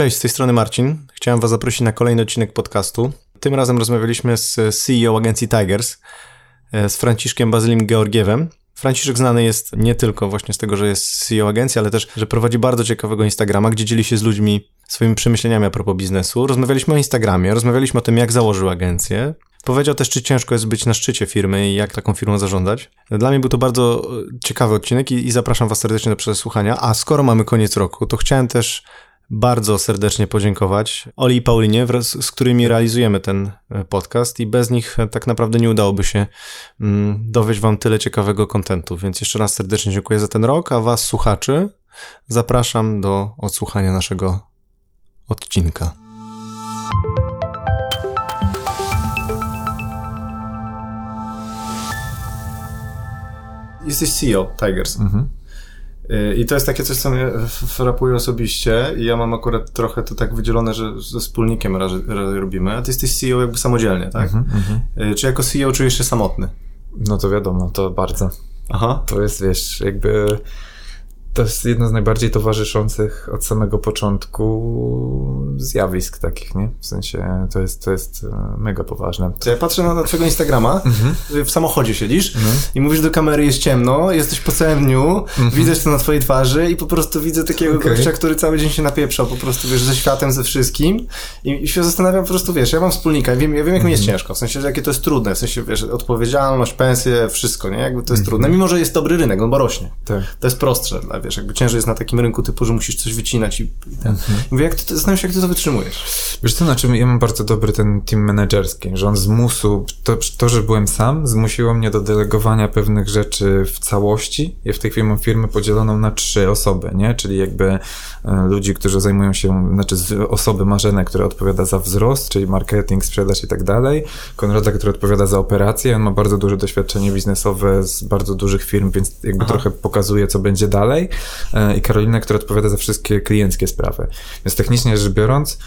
Cześć, z tej strony Marcin. Chciałem Was zaprosić na kolejny odcinek podcastu. Tym razem rozmawialiśmy z CEO agencji Tigers, e, z Franciszkiem Bazylim Georgiewem. Franciszek znany jest nie tylko właśnie z tego, że jest CEO agencji, ale też, że prowadzi bardzo ciekawego Instagrama, gdzie dzieli się z ludźmi swoimi przemyśleniami a propos biznesu. Rozmawialiśmy o Instagramie, rozmawialiśmy o tym, jak założył agencję. Powiedział też, czy ciężko jest być na szczycie firmy i jak taką firmą zarządzać. Dla mnie był to bardzo ciekawy odcinek i, i zapraszam Was serdecznie do przesłuchania. A skoro mamy koniec roku, to chciałem też bardzo serdecznie podziękować Oli i Paulinie, wraz z którymi realizujemy ten e, podcast i bez nich e, tak naprawdę nie udałoby się mm, dowieść wam tyle ciekawego kontentu, więc jeszcze raz serdecznie dziękuję za ten rok, a was słuchaczy zapraszam do odsłuchania naszego odcinka. Jesteś CEO Tigers. Mhm. I to jest takie coś, co mnie frapuje osobiście i ja mam akurat trochę to tak wydzielone, że ze wspólnikiem raczej robimy, a ty jesteś CEO jakby samodzielnie, tak? Mm -hmm. Czy jako CEO czujesz się samotny? No to wiadomo, to bardzo. Aha. To jest, wiesz, jakby to jest jedno z najbardziej towarzyszących od samego początku zjawisk takich, nie? W sensie to jest, to jest e, mega poważne. Ja patrzę na, na twojego Instagrama, mhm. w samochodzie siedzisz mhm. i mówisz do kamery, jest ciemno, jesteś po całym dniu, mhm. widzę to na twojej twarzy i po prostu widzę takiego okay. gościa, który cały dzień się napieprzał po prostu, wiesz, ze światem, ze wszystkim i, i się zastanawiam po prostu, wiesz, ja mam wspólnika, wiem, ja wiem jak mi jest ciężko, w sensie, że jakie to jest trudne, w sensie, wiesz, odpowiedzialność, pensje, wszystko, nie? Jakby to jest trudne, mimo że jest dobry rynek, on bo rośnie. Tak. To jest prostsze dla wiesz, jakby ciężej jest na takim rynku typu, że musisz coś wycinać i, i ten. Mhm. Mówię, jak ty, zastanawiam się, jak ty to wytrzymujesz. Wiesz co, znaczy ja mam bardzo dobry ten team menedżerski, że on zmusił, to, to, że byłem sam, zmusiło mnie do delegowania pewnych rzeczy w całości. Ja w tej chwili mam firmę podzieloną na trzy osoby, nie? Czyli jakby e, ludzi, którzy zajmują się, znaczy osoby Marzenę, która odpowiada za wzrost, czyli marketing, sprzedaż i tak dalej. Konrada, który odpowiada za operacje. On ma bardzo duże doświadczenie biznesowe z bardzo dużych firm, więc jakby Aha. trochę pokazuje, co będzie dalej. E, i Karolina, która odpowiada za wszystkie klienckie sprawy. Więc technicznie rzecz biorąc,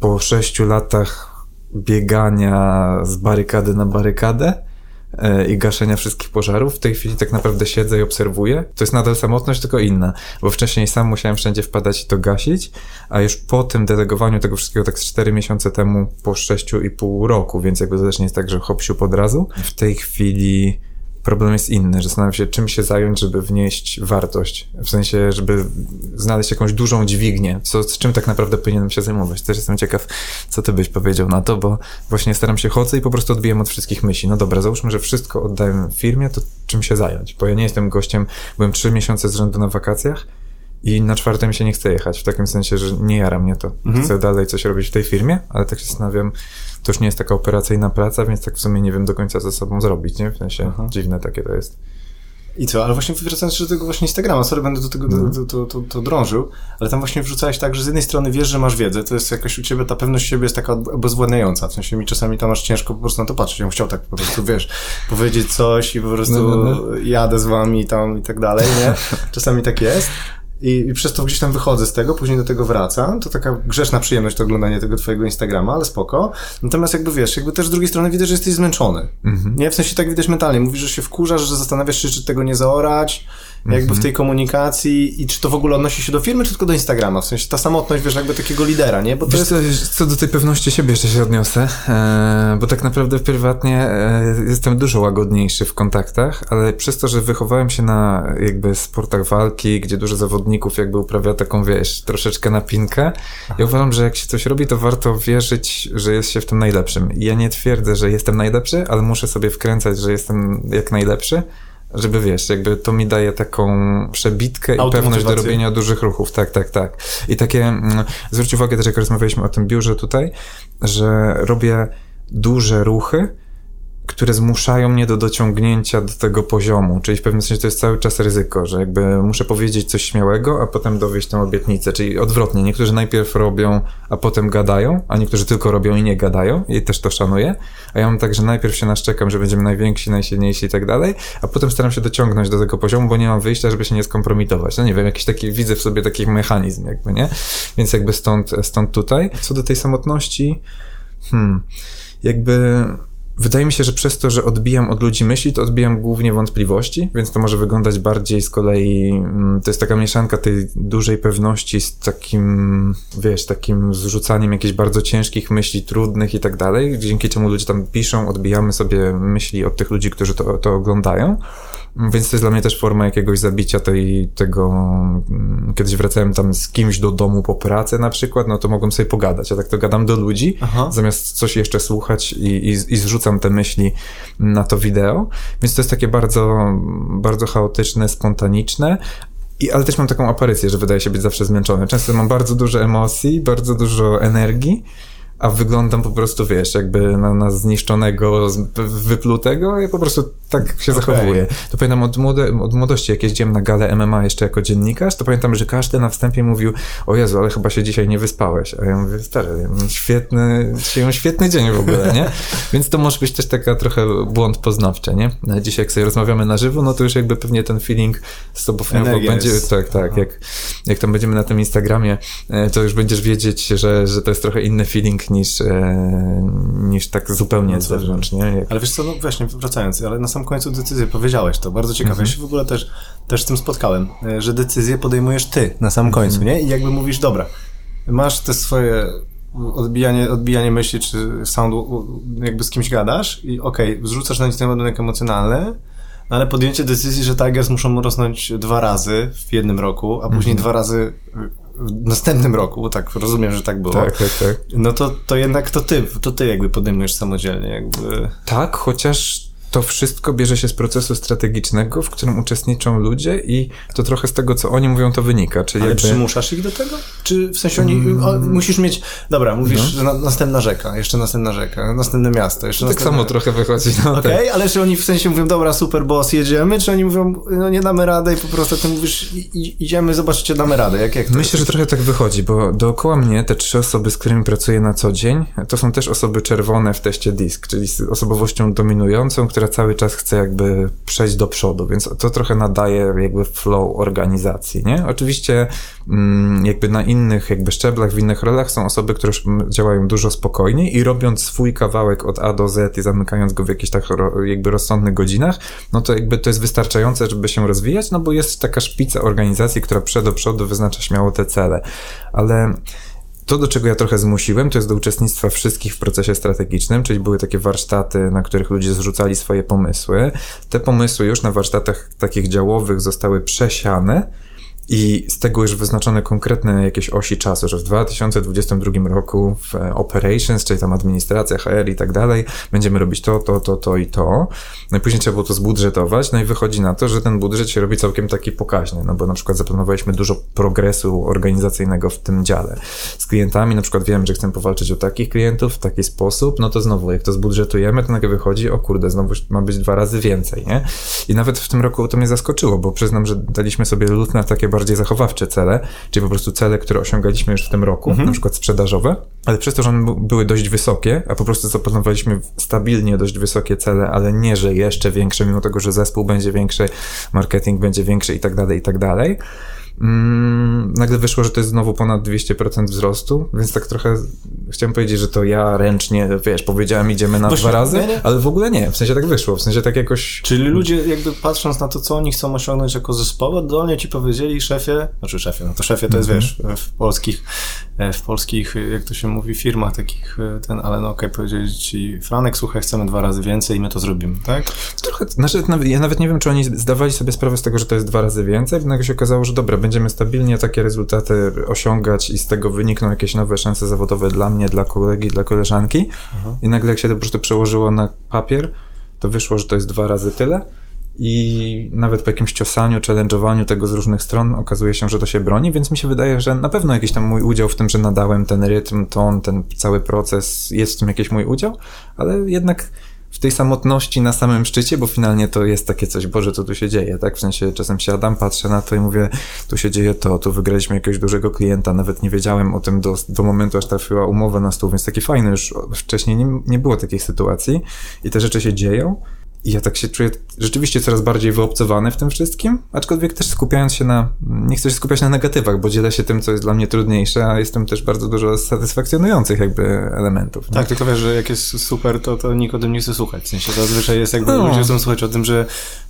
po sześciu latach biegania z barykady na barykadę, e, i gaszenia wszystkich pożarów. W tej chwili tak naprawdę siedzę i obserwuję. To jest nadal samotność, tylko inna, bo wcześniej sam musiałem wszędzie wpadać i to gasić, a już po tym delegowaniu tego wszystkiego tak z 4 miesiące temu, po sześciu i pół roku, więc jakby to też nie jest tak, że hop od razu. W tej chwili problem jest inny, zastanawiam się, czym się zająć, żeby wnieść wartość. W sensie, żeby znaleźć jakąś dużą dźwignię, co, z czym tak naprawdę powinienem się zajmować. Też jestem ciekaw, co ty byś powiedział na to, bo właśnie staram się chodzę i po prostu odbijam od wszystkich myśli. No dobra, załóżmy, że wszystko oddałem firmie, to czym się zająć? Bo ja nie jestem gościem, byłem trzy miesiące z rzędu na wakacjach, i na czwartym się nie chce jechać, w takim sensie, że nie jara mnie to. Mhm. Chcę dalej coś robić w tej firmie, ale tak się zastanawiam, to już nie jest taka operacyjna praca, więc tak w sumie nie wiem do końca ze sobą zrobić, nie? W sensie Aha. dziwne takie to jest. I co, ale właśnie wracając do tego właśnie Instagrama, sorry, będę do tego no. drążył, ale tam właśnie wrzucałeś tak, że z jednej strony wiesz, że masz wiedzę, to jest jakoś u ciebie ta pewność siebie jest taka bezwładniająca, w sensie mi czasami tam masz ciężko po prostu na to patrzeć, ja bym chciał tak po prostu, wiesz, powiedzieć coś i po prostu no, no, no. jadę z wami tam i tak dalej, nie? Czasami tak jest, i, I, przez to gdzieś tam wychodzę z tego, później do tego wracam. To taka grzeszna przyjemność to oglądanie tego twojego Instagrama, ale spoko. Natomiast jakby wiesz, jakby też z drugiej strony widać, że jesteś zmęczony. Mm-hmm. Nie? W sensie tak widać mentalnie. Mówisz, że się wkurzasz, że zastanawiasz się, czy tego nie zaorać, jakby w mhm. tej komunikacji i czy to w ogóle odnosi się do firmy, czy tylko do Instagrama? W sensie ta samotność, wiesz, jakby takiego lidera, nie? Bo to wiesz, jest... co do tej pewności siebie jeszcze się odniosę, e, bo tak naprawdę prywatnie e, jestem dużo łagodniejszy w kontaktach, ale przez to, że wychowałem się na jakby sportach walki, gdzie dużo zawodników jakby uprawia taką, wiesz, troszeczkę napinkę, Aha. ja uważam, że jak się coś robi, to warto wierzyć, że jest się w tym najlepszym. ja nie twierdzę, że jestem najlepszy, ale muszę sobie wkręcać, że jestem jak najlepszy, żeby wiesz, jakby to mi daje taką przebitkę i pewność do robienia dużych ruchów. Tak, tak, tak. I takie, mm, zwróć uwagę też, jak rozmawialiśmy o tym biurze tutaj, że robię duże ruchy, które zmuszają mnie do dociągnięcia do tego poziomu, czyli w pewnym sensie to jest cały czas ryzyko, że jakby muszę powiedzieć coś śmiałego, a potem dowieść tę obietnicę, czyli odwrotnie, niektórzy najpierw robią, a potem gadają, a niektórzy tylko robią i nie gadają. I też to szanuję, a ja mam tak, że najpierw się naszczekam, że będziemy najwięksi, najsilniejsi i tak dalej, a potem staram się dociągnąć do tego poziomu, bo nie mam wyjścia, żeby się nie skompromitować, no nie wiem, jakiś taki, widzę w sobie taki mechanizm jakby, nie? Więc jakby stąd, stąd tutaj. Co do tej samotności, hmm, jakby Wydaje mi się, że przez to, że odbijam od ludzi myśli, to odbijam głównie wątpliwości, więc to może wyglądać bardziej z kolei, mm, to jest taka mieszanka tej dużej pewności z takim, wiesz, takim zrzucaniem jakichś bardzo ciężkich myśli, trudnych i tak dalej, dzięki czemu ludzie tam piszą, odbijamy sobie myśli od tych ludzi, którzy to, to oglądają. Więc to jest dla mnie też forma jakiegoś zabicia tej, tego. Mm, kiedyś wracałem tam z kimś do domu po pracy na przykład, no to mogłem sobie pogadać. a tak to gadam do ludzi, Aha. zamiast coś jeszcze słuchać i, i, i zrzucam te myśli na to wideo. Więc to jest takie bardzo, bardzo chaotyczne, spontaniczne, i, ale też mam taką aparycję, że wydaje się być zawsze zmęczony. Często mam bardzo dużo emocji, bardzo dużo energii a wyglądam po prostu, wiesz, jakby na, na zniszczonego, wyplutego, ja po prostu tak się okay. zachowuję. To pamiętam od, młode, od młodości, jak jeździłem na galę MMA jeszcze jako dziennikarz, to pamiętam, że każdy na wstępie mówił, o Jezu, ale chyba się dzisiaj nie wyspałeś. A ja mówię, stary, świetny, dzisiaj mam świetny dzień w ogóle, nie? Więc to może być też taka trochę błąd poznawczy, nie? No, dzisiaj jak sobie rozmawiamy na żywo, no to już jakby pewnie ten feeling z tobą będzie, jest. tak, tak, jak, jak tam będziemy na tym Instagramie, e, to już będziesz wiedzieć, że, że to jest trochę inny feeling niż, e, niż tak zupełnie no, z zewnątrz, nie? Ale wiesz co, no właśnie, wracając, ale na sam końcu decyzję powiedziałeś to, bardzo ciekawe. Mhm. Ja się w ogóle też, też z tym spotkałem, e, że decyzję podejmujesz ty na sam mhm. końcu, nie? I jakby mówisz, dobra, masz te swoje odbijanie, odbijanie myśli, czy soundu, jakby z kimś gadasz i okej, okay, zrzucasz na nic ten ładunek emocjonalny, no ale podjęcie decyzji, że Tigers muszą rosnąć dwa razy w jednym roku, a później mhm. dwa razy w następnym roku, bo tak rozumiem, że tak było. Tak, tak, tak. No to, to jednak to ty, to ty jakby podejmujesz samodzielnie, jakby. Tak, chociaż to wszystko bierze się z procesu strategicznego, w którym uczestniczą ludzie i to trochę z tego, co oni mówią, to wynika. Czyli Ale jakby... przymuszasz ich do tego? Czy w sensie oni, mm. o, musisz mieć, dobra, mówisz, no. że na, następna rzeka, jeszcze następna rzeka, następne miasto, jeszcze Tak samo trochę wychodzi. No, Okej, okay, tak. ale czy oni w sensie mówią, dobra, super boss, jedziemy, czy oni mówią, no nie damy rady i po prostu ty mówisz, idziemy, zobaczcie, damy radę. Jak, jak Myślę, że trochę tak wychodzi, bo dookoła mnie te trzy osoby, z którymi pracuję na co dzień, to są też osoby czerwone w teście DISK, czyli z osobowością dominującą, która cały czas chce jakby przejść do przodu, więc to trochę nadaje jakby flow organizacji, nie? Oczywiście mm, jakby na innych jakby szczeblach, w innych rolach są osoby, które działają dużo spokojniej i robiąc swój kawałek od A do Z i zamykając go w jakichś tak jakby rozsądnych godzinach, no to jakby to jest wystarczające, żeby się rozwijać, no bo jest taka szpica organizacji, która przed do przodu wyznacza śmiało te cele, ale to, do czego ja trochę zmusiłem, to jest do uczestnictwa wszystkich w procesie strategicznym, czyli były takie warsztaty, na których ludzie zrzucali swoje pomysły. Te pomysły już na warsztatach takich działowych zostały przesiane i z tego już wyznaczone konkretne jakieś osi czasu, że w 2022 roku w operations, czyli tam administracja, HR i tak dalej, będziemy robić to, to, to, to i to. No i później trzeba było to zbudżetować, no i wychodzi na to, że ten budżet się robi całkiem taki pokaźny, no bo na przykład zaplanowaliśmy dużo progresu organizacyjnego w tym dziale. Z klientami na przykład wiem, że chcę powalczyć o takich klientów w taki sposób, no to znowu, jak to zbudżetujemy, to nagle wychodzi, o kurde, znowu ma być dwa razy więcej, nie? I nawet w tym roku to mnie zaskoczyło, bo przyznam, że daliśmy sobie lód na takie bardziej zachowawcze cele, czyli po prostu cele, które osiągaliśmy już w tym roku, mhm. na przykład sprzedażowe, ale przez to, że one były dość wysokie, a po prostu zaplanowaliśmy stabilnie dość wysokie cele, ale nie, że jeszcze większe, mimo tego, że zespół będzie większy, marketing będzie większy i tak dalej, i tak dalej, Mm, nagle wyszło, że to jest znowu ponad 200% wzrostu, więc tak trochę chciałem powiedzieć, że to ja ręcznie, wiesz, powiedziałem idziemy na Właśnie, dwa razy, nie, nie. ale w ogóle nie, w sensie tak wyszło, w sensie tak jakoś... Czyli ludzie jakby patrząc na to, co oni chcą osiągnąć jako zespoły, dolnie ci powiedzieli szefie, znaczy szefie, no to szefie to jest, mm -hmm. wiesz, w polskich, w polskich, jak to się mówi, firmach takich, e, ten, ale no okej, okay, powiedzieli ci, Franek, słuchaj, chcemy dwa razy więcej i my to zrobimy, tak? Trochę, znaczy, ja nawet nie wiem, czy oni zdawali sobie sprawę z tego, że to jest dwa razy więcej, nagle się okazało, że dobra, będziemy stabilnie takie rezultaty osiągać i z tego wynikną jakieś nowe szanse zawodowe dla mnie, dla kolegi, dla koleżanki. Aha. I nagle jak się to po prostu przełożyło na papier, to wyszło, że to jest dwa razy tyle. I nawet po jakimś ciosaniu, challenge'owaniu tego z różnych stron okazuje się, że to się broni, więc mi się wydaje, że na pewno jakiś tam mój udział w tym, że nadałem ten rytm, ton, ten cały proces, jest w tym jakiś mój udział, ale jednak w tej samotności na samym szczycie, bo finalnie to jest takie coś, Boże, co tu się dzieje, tak? W sensie czasem siadam, patrzę na to i mówię, tu się dzieje to, tu wygraliśmy jakiegoś dużego klienta, nawet nie wiedziałem o tym do, do momentu, aż trafiła umowa na stół, więc taki fajny, już wcześniej nie, nie było takiej sytuacji i te rzeczy się dzieją I ja tak się czuję rzeczywiście coraz bardziej wyobcowany w tym wszystkim, aczkolwiek też skupiając się na, nie chcę się skupiać na negatywach, bo dzielę się tym, co jest dla mnie trudniejsze, a jestem też bardzo dużo satysfakcjonujących jakby elementów. Nie? Tak, tylko wiesz, że jak jest super, to, to nikt o tym nie chce słuchać. W sensie zazwyczaj jest jakby, no. ludzie chcą słuchać o tym, że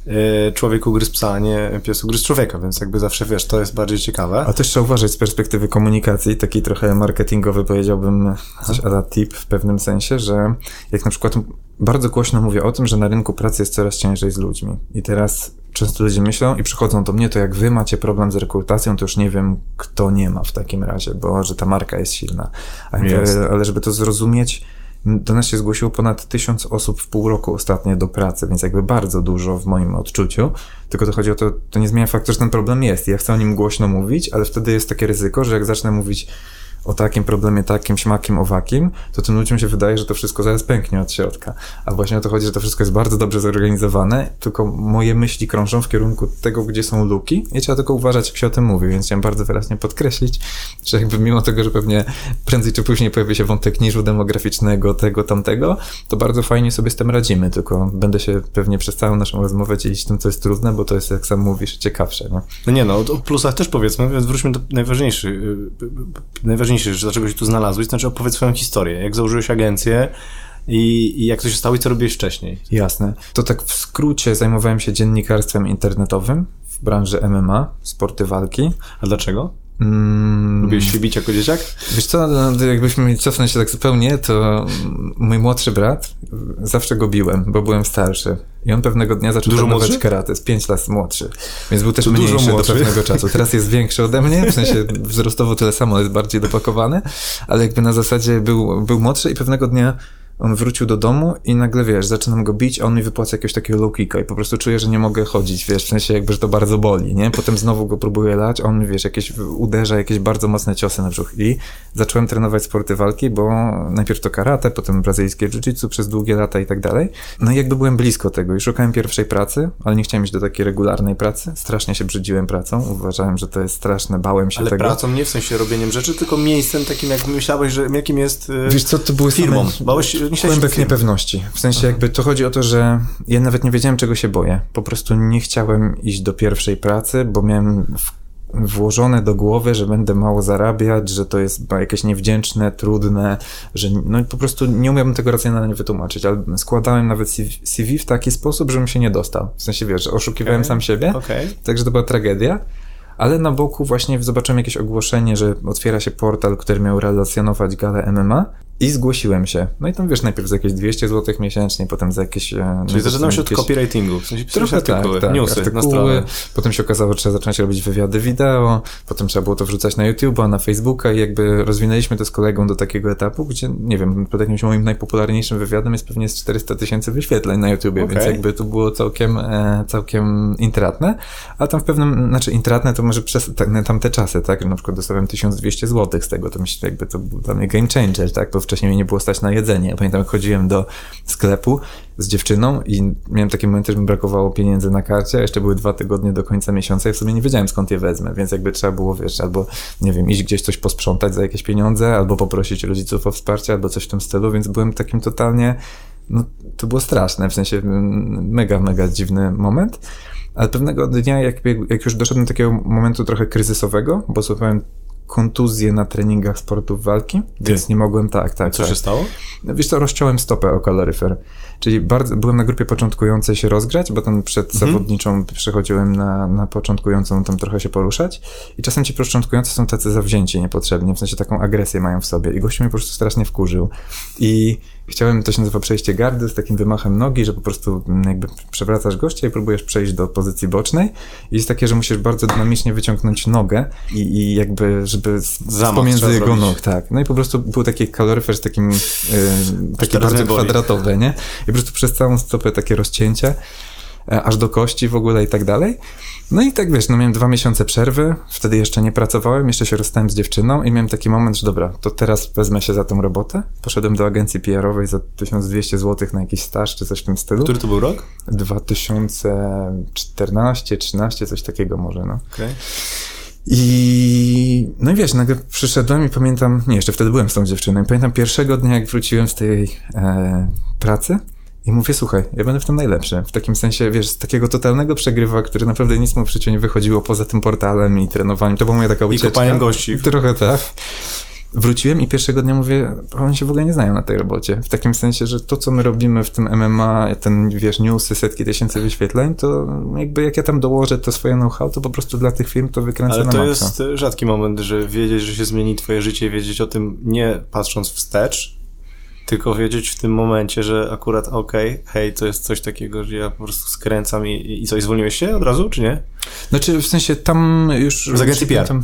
y, człowiek ugryzł psa, a nie pies ugryzł człowieka, więc jakby zawsze, wiesz, to jest bardziej ciekawe. A też trzeba uważać z perspektywy komunikacji, taki trochę marketingowy powiedziałbym, coś ala tip w pewnym sensie, że jak na przykład bardzo głośno mówię o tym, że na rynku pracy jest coraz ciężej z ludźmi. I teraz często ludzie myślą i przychodzą do mnie, to jak wy macie problem z rekrutacją, to już nie wiem, kto nie ma w takim razie, bo że ta marka jest silna. Ale, ale żeby to zrozumieć, do nas się zgłosiło ponad tysiąc osób w pół roku ostatnio do pracy, więc jakby bardzo dużo w moim odczuciu. Tylko to chodzi o to, to nie zmienia faktu, że ten problem jest. Ja chcę o nim głośno mówić, ale wtedy jest takie ryzyko, że jak zacznę mówić o takim problemie, takim, śmakiem, owakim, to tym ludziom się wydaje, że to wszystko zaraz pęknie od środka. A właśnie o to chodzi, że to wszystko jest bardzo dobrze zorganizowane, tylko moje myśli krążą w kierunku tego, gdzie są luki i trzeba tylko uważać, jak się o tym mówi, więc chciałem bardzo wyraźnie podkreślić, że jakby mimo tego, że pewnie prędzej czy później pojawi się wątek niżu demograficznego, tego, tamtego, to bardzo fajnie sobie z tym radzimy, tylko będę się pewnie przez całą naszą rozmowę dzielić tym, co jest trudne, bo to jest, jak sam mówisz, ciekawsze. Nie? No nie no, o plusach też powiedzmy, więc wróćmy do najważniejszych, najważniejszych najważniejsze że dlaczego się tu znalazłeś, znaczy opowiedz swoją historię, jak założyłeś agencję, i, i, jak to się stało i co robiłeś wcześniej. Jasne. To tak w skrócie zajmowałem się dziennikarstwem internetowym w branży MMA, sporty walki. A dlaczego? Mm. Lubiłeś się bić jako dzieciak? Wiesz co, no, jakbyśmy mieli cofnąć się tak zupełnie, to mój młodszy brat, zawsze go biłem, bo byłem starszy. I on pewnego dnia zaczął dużo trenować karate, z 5 lat młodszy. Więc był też to mniejszy do pewnego czasu. Teraz jest większy ode mnie, w sensie wzrostowo tyle samo, jest bardziej dopakowany, ale jakby na zasadzie był, był młodszy i pewnego dnia on wrócił do domu i nagle, wiesz, zaczynam go bić, a on mi wypłaca jakiegoś takiego low kicka i po prostu czuję, że nie mogę chodzić, wiesz, w sensie jakby, że to bardzo boli, nie? Potem znowu go próbuję lać, on mi, wiesz, jakieś uderza jakieś bardzo mocne ciosy na brzuch i zacząłem trenować sporty walki, bo najpierw to karate, potem brazylijskie jiu-jitsu przez długie lata i tak dalej. No i jakby byłem blisko tego i szukałem pierwszej pracy, ale nie chciałem iść do takiej regularnej pracy. Strasznie się brzydziłem pracą, uważałem, że to jest straszne, bałem się ale tego. Ale pracą nie w sensie robieniem rzeczy, tylko miejscem takim, jak myślałeś, że jakim jest yy, Wiesz co, to były firmą. Same... Bałeś Głębek niepewności. W sensie jakby to chodzi o to, że ja nawet nie wiedziałem, czego się boję. Po prostu nie chciałem iść do pierwszej pracy, bo miałem włożone do głowy, że będę mało zarabiać, że to jest jakieś niewdzięczne, trudne, że no po prostu nie umiałbym tego racjonalnie wytłumaczyć, ale składałem nawet CV w taki sposób, żebym się nie dostał. W sensie, wiesz, oszukiwałem okay. sam siebie, okay. także to była tragedia ale na boku właśnie zobaczyłem jakieś ogłoszenie, że otwiera się portal, który miał relacjonować galę MMA i zgłosiłem się. No i tam wiesz, najpierw za jakieś 200 zł miesięcznie, potem za jakieś... E, Czyli zaczynał się jakieś... od copywritingu, w sensie Trochę artykuły, tak, tak, newsy artykuły. Potem się okazało, że trzeba zacząć robić wywiady wideo, potem trzeba było to wrzucać na YouTube'a, na Facebooka i jakby rozwinęliśmy to z kolegą do takiego etapu, gdzie, nie wiem, pod jakimś moim najpopularniejszym wywiadem jest pewnie z 400 tysięcy wyświetleń na YouTubie, okay. więc jakby to było całkiem, e, całkiem intratne, a tam w pewnym, znaczy intratne to może przez tak, tamte czasy, tak, na przykład dostałem 1200 zł z tego, to myślę, jakby to był dla mnie game changer, tak, bo wcześniej mnie nie było stać na jedzenie. Pamiętam, jak chodziłem do sklepu z dziewczyną i miałem takie momenty, że mi brakowało pieniędzy na karcie, a jeszcze były dwa tygodnie do końca miesiąca i w sumie nie wiedziałem skąd je wezmę, więc jakby trzeba było, wiesz, albo, nie wiem, iść gdzieś coś posprzątać za jakieś pieniądze, albo poprosić rodziców o wsparcie, albo coś w tym stylu, więc byłem takim totalnie, no to było straszne, w sensie mega, mega dziwny moment. Ale pewnego dnia, jak, jak już doszedłem do takiego momentu trochę kryzysowego, bo słuchałem kontuzję na treningach sportów walki, Ty. więc nie mogłem, tak, tak. Co tak. się stało? No, wiesz co, rozciąłem stopę o kaloryfer, czyli bardzo, byłem na grupie początkującej się rozgrać, bo tam przed mhm. zawodniczą przechodziłem na, na początkującą tam trochę się poruszać i czasem ci początkujący są tacy zawzięci niepotrzebnie, w sensie taką agresję mają w sobie i gościu mnie po prostu strasznie wkurzył i Chciałem, to się nazywa przejście gardy z takim wymachem nogi, że po prostu mm, jakby przewracasz gościa i próbujesz przejść do pozycji bocznej. I jest takie, że musisz bardzo dynamicznie wyciągnąć nogę i, i jakby, żeby z, pomiędzy jego nóg, tak. No i po prostu był taki kaloryfer z takim, yy, taki bardzo kwadratowy, nie? I po prostu przez całą stopę takie rozcięcie. E, aż do kości w ogóle i tak dalej. No i tak wiesz, no miałem dwa miesiące przerwy, wtedy jeszcze nie pracowałem, jeszcze się rozstałem z dziewczyną i miałem taki moment, że dobra, to teraz wezmę się za tą robotę. Poszedłem do agencji PR-owej za 1200 zł na jakiś staż czy coś w tym stylu. Który to był rok? 2014, 13, coś takiego może, no. Okay. I no i wiesz, nagle przyszedłem i pamiętam, nie, jeszcze wtedy byłem z tą dziewczyną i pamiętam pierwszego dnia, jak wróciłem z tej e, pracy, I mówię, słuchaj, ja będę w tym najlepszy. W takim sensie, wiesz, z takiego totalnego przegrywa, który naprawdę nic mu w życiu nie wychodziło poza tym portalem i trenowaniem. To była moja taka ucieczka. I kopaniem gości. Trochę tak. Wróciłem i pierwszego dnia mówię, oni się w ogóle nie znają na tej robocie. W takim sensie, że to, co my robimy w tym MMA, ten, wiesz, newsy, setki tysięcy wyświetleń, to jakby jak ja tam dołożę to swoje know-how, to po prostu dla tych firm to wykręcę Ale na to maksa. jest rzadki moment, że wiedzieć, że się zmieni twoje życie, wiedzieć o tym nie patrząc wstecz, tylko wiedzieć w tym momencie, że akurat okej, okay, hej, to jest coś takiego, że ja po prostu skręcam i, i coś, zwolniłeś się od razu, czy nie? Znaczy, w sensie tam już... Z agencji PR. Tam,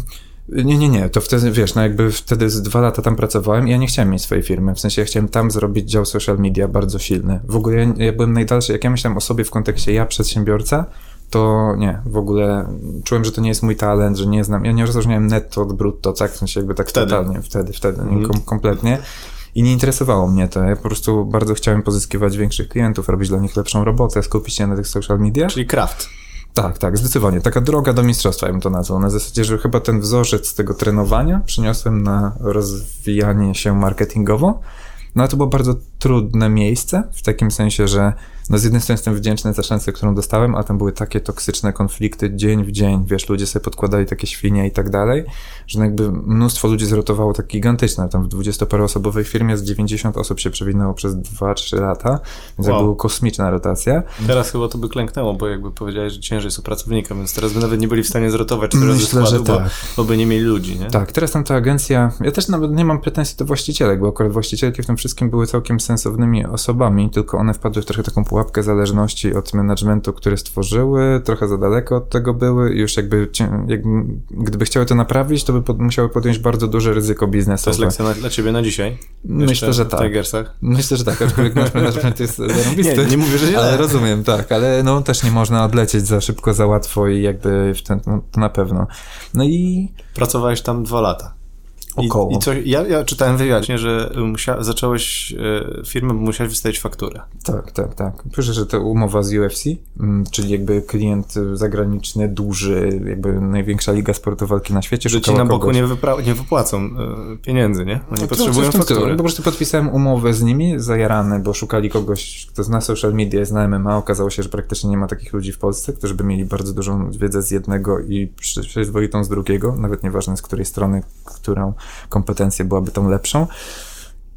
nie, nie, nie, to wtedy, wiesz, no jakby wtedy z dwa lata tam pracowałem i ja nie chciałem mieć swojej firmy, w sensie ja chciałem tam zrobić dział social media bardzo silny. W ogóle ja, ja byłem najdalszy, jak ja myślałem o sobie w kontekście ja przedsiębiorca, to nie, w ogóle czułem, że to nie jest mój talent, że nie znam, ja nie rozróżniałem netto od brutto, tak, w sensie jakby tak Wtedy. totalnie, wtedy, wtedy, Mhm. kom, kompletnie. I nie interesowało mnie to. Ja po prostu bardzo chciałem pozyskiwać większych klientów, robić dla nich lepszą robotę, skupić się na tych social media. Czyli craft. Tak, tak, zdecydowanie. Taka droga do mistrzostwa, ja bym to nazwał. Na zasadzie, że chyba ten wzorzec tego trenowania przyniosłem na rozwijanie się marketingowo. No ale to było bardzo trudne miejsce, w takim sensie, że no z jednej strony jestem wdzięczny za szansę, którą dostałem, ale tam były takie toksyczne konflikty dzień w dzień, wiesz, ludzie sobie podkładali takie świnie i tak dalej, że no jakby mnóstwo ludzi zrotowało tak gigantyczne. Tam w 20-paroosobowej firmie z 90 osób się przewinęło przez 2-3 lata, więc Wow. była kosmiczna rotacja. Teraz chyba to by klęknęło, bo jakby powiedziałeś, że ciężej jest u pracownika, więc teraz by nawet nie byli w stanie zrotować cztery razy Myślę, że składu, bo, tak. bo by nie mieli ludzi, nie? Tak, teraz tam ta agencja, ja też nawet nie mam pretensji do właścicielek, bo akurat właścicielki w tym wszystkim były całkiem sensownymi osobami, tylko one wpadły w trochę taką pułapkę zależności od managementu, który stworzyły, trochę za daleko od tego były i już jakby, jakby gdyby chciały to naprawić, to by pod, musiały podjąć bardzo duże ryzyko To biznesowe. jest lekcja na, dla ciebie na dzisiaj. Myślę, że tak. Tigersach. Myślę, że tak, aczkolwiek nasz management jest zarąbisty. Nie, nie mówię, że nie. Ale rozumiem, tak, ale no też nie można odlecieć za szybko, za łatwo i jakby w ten, no, to na pewno. No i Pracowałeś tam dwa lata. I, Około. I coś, ja, ja czytałem wywiadzie, że musia, zacząłeś e, firmę, bo musiałeś wystawić fakturę. Tak, tak, tak. Pisze, że to umowa z UFC, mm, czyli jakby klient y, zagraniczny, duży, jakby największa liga sportu walki na świecie. Że ci na boku nie, nie wypłacą e, pieniędzy, nie? Oni No, potrzebują faktury. Po prostu podpisałem umowę z nimi, zajarany, bo szukali kogoś, kto zna social media, zna MMA. Okazało się, że praktycznie nie ma takich ludzi w Polsce, którzy by mieli bardzo dużą wiedzę z jednego i przy- przyzwoitą z drugiego, nawet nieważne z której strony, którą kompetencję byłaby tą lepszą.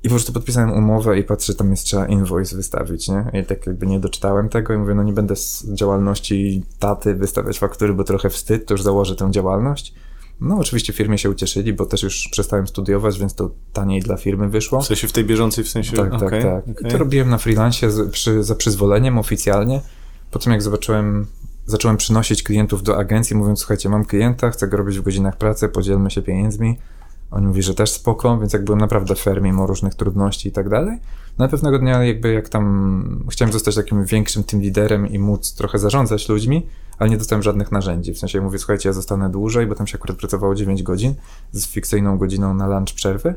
I po prostu podpisałem umowę i patrzę, tam jest trzeba invoice wystawić, nie? I tak jakby nie doczytałem tego i mówię, no nie będę z działalności taty wystawiać faktury, bo trochę wstyd, to już założę tę działalność. No oczywiście firmie się ucieszyli, bo też już przestałem studiować, więc to taniej dla firmy wyszło. W sensie w tej bieżącej, w sensie... Tak, tak, okej, tak. okej. I to robiłem na freelancie z, przy, za przyzwoleniem oficjalnie. Po tym jak zobaczyłem, zacząłem przynosić klientów do agencji, mówiąc, słuchajcie, mam klienta, chcę go robić w godzinach pracy, podzielmy się pieniędzmi. Oni mówi, że też spoko, więc jak byłem naprawdę fair, mimo różnych trudności i tak dalej. No a pewnego dnia jakby jak tam chciałem zostać takim większym tym liderem i móc trochę zarządzać ludźmi, ale nie dostałem żadnych narzędzi. W sensie mówię, słuchajcie, ja zostanę dłużej, bo tam się akurat pracowało 9 godzin z fikcyjną godziną na lunch przerwy.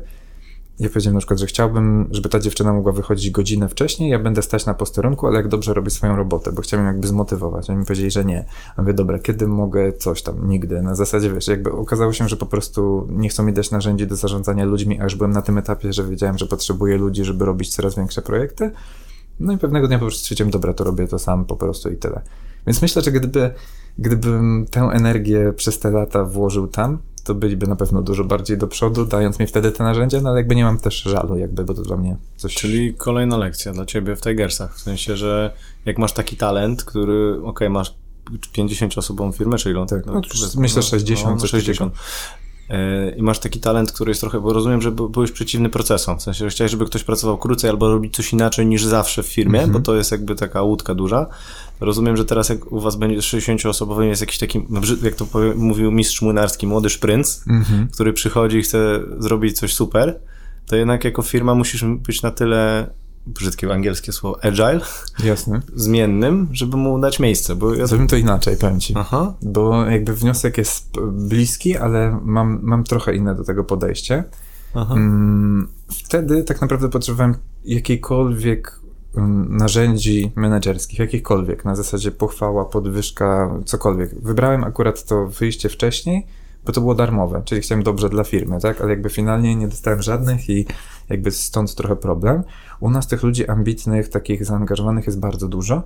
Ja powiedziałem na przykład, że chciałbym, żeby ta dziewczyna mogła wychodzić godzinę wcześniej, ja będę stać na posterunku, ale jak dobrze robi swoją robotę, bo chciałem jakby zmotywować. Oni mi powiedzieli, że nie. A mówię, dobra, kiedy mogę coś tam? Nigdy. Na zasadzie, wiesz, jakby okazało się, że po prostu nie chcą mi dać narzędzi do zarządzania ludźmi, a już byłem na tym etapie, że wiedziałem, że potrzebuję ludzi, żeby robić coraz większe projekty. No i pewnego dnia po prostu stwierdziłem, dobra, to robię to sam po prostu i tyle. Więc myślę, że gdyby, gdybym tę energię przez te lata włożył tam, to byliby na pewno dużo bardziej do przodu, dając mi wtedy te narzędzia, no ale jakby nie mam też żalu, jakby, bo to dla mnie coś... Czyli kolejna lekcja dla ciebie w Tigersach. W sensie, że jak masz taki talent, który, okej, masz 50-osobową firmę, czy ilą? Tak, no, powiedzmy, myślę 60, no, coś 60. E, I masz taki talent, który jest trochę, bo rozumiem, że by- byłeś przeciwny procesom. W sensie, że chciałeś, żeby ktoś pracował krócej albo robić coś inaczej niż zawsze w firmie, Mhm. bo to jest jakby taka łódka duża. Rozumiem, że teraz jak u was będzie 60-osobowy, jest jakiś taki, no, jak to powie, mówił mistrz młynarski, młody szprync, Mhm. który przychodzi i chce zrobić coś super, to jednak jako firma musisz być na tyle, brzydkie angielskie słowo, agile, Jasne. zmiennym, żeby mu dać miejsce, bo ja... Zrobimy to inaczej, powiem ci. Aha, Bo jakby wniosek jest bliski, ale mam, mam trochę inne do tego podejście. aha. Mm, Wtedy tak naprawdę potrzebowałem jakiejkolwiek mm, narzędzi menedżerskich, jakichkolwiek, na zasadzie pochwała, podwyżka, cokolwiek. Wybrałem akurat to wyjście wcześniej, bo to było darmowe, czyli chciałem dobrze dla firmy, tak? Ale jakby finalnie nie dostałem żadnych i jakby stąd trochę problem. U nas tych ludzi ambitnych, takich zaangażowanych jest bardzo dużo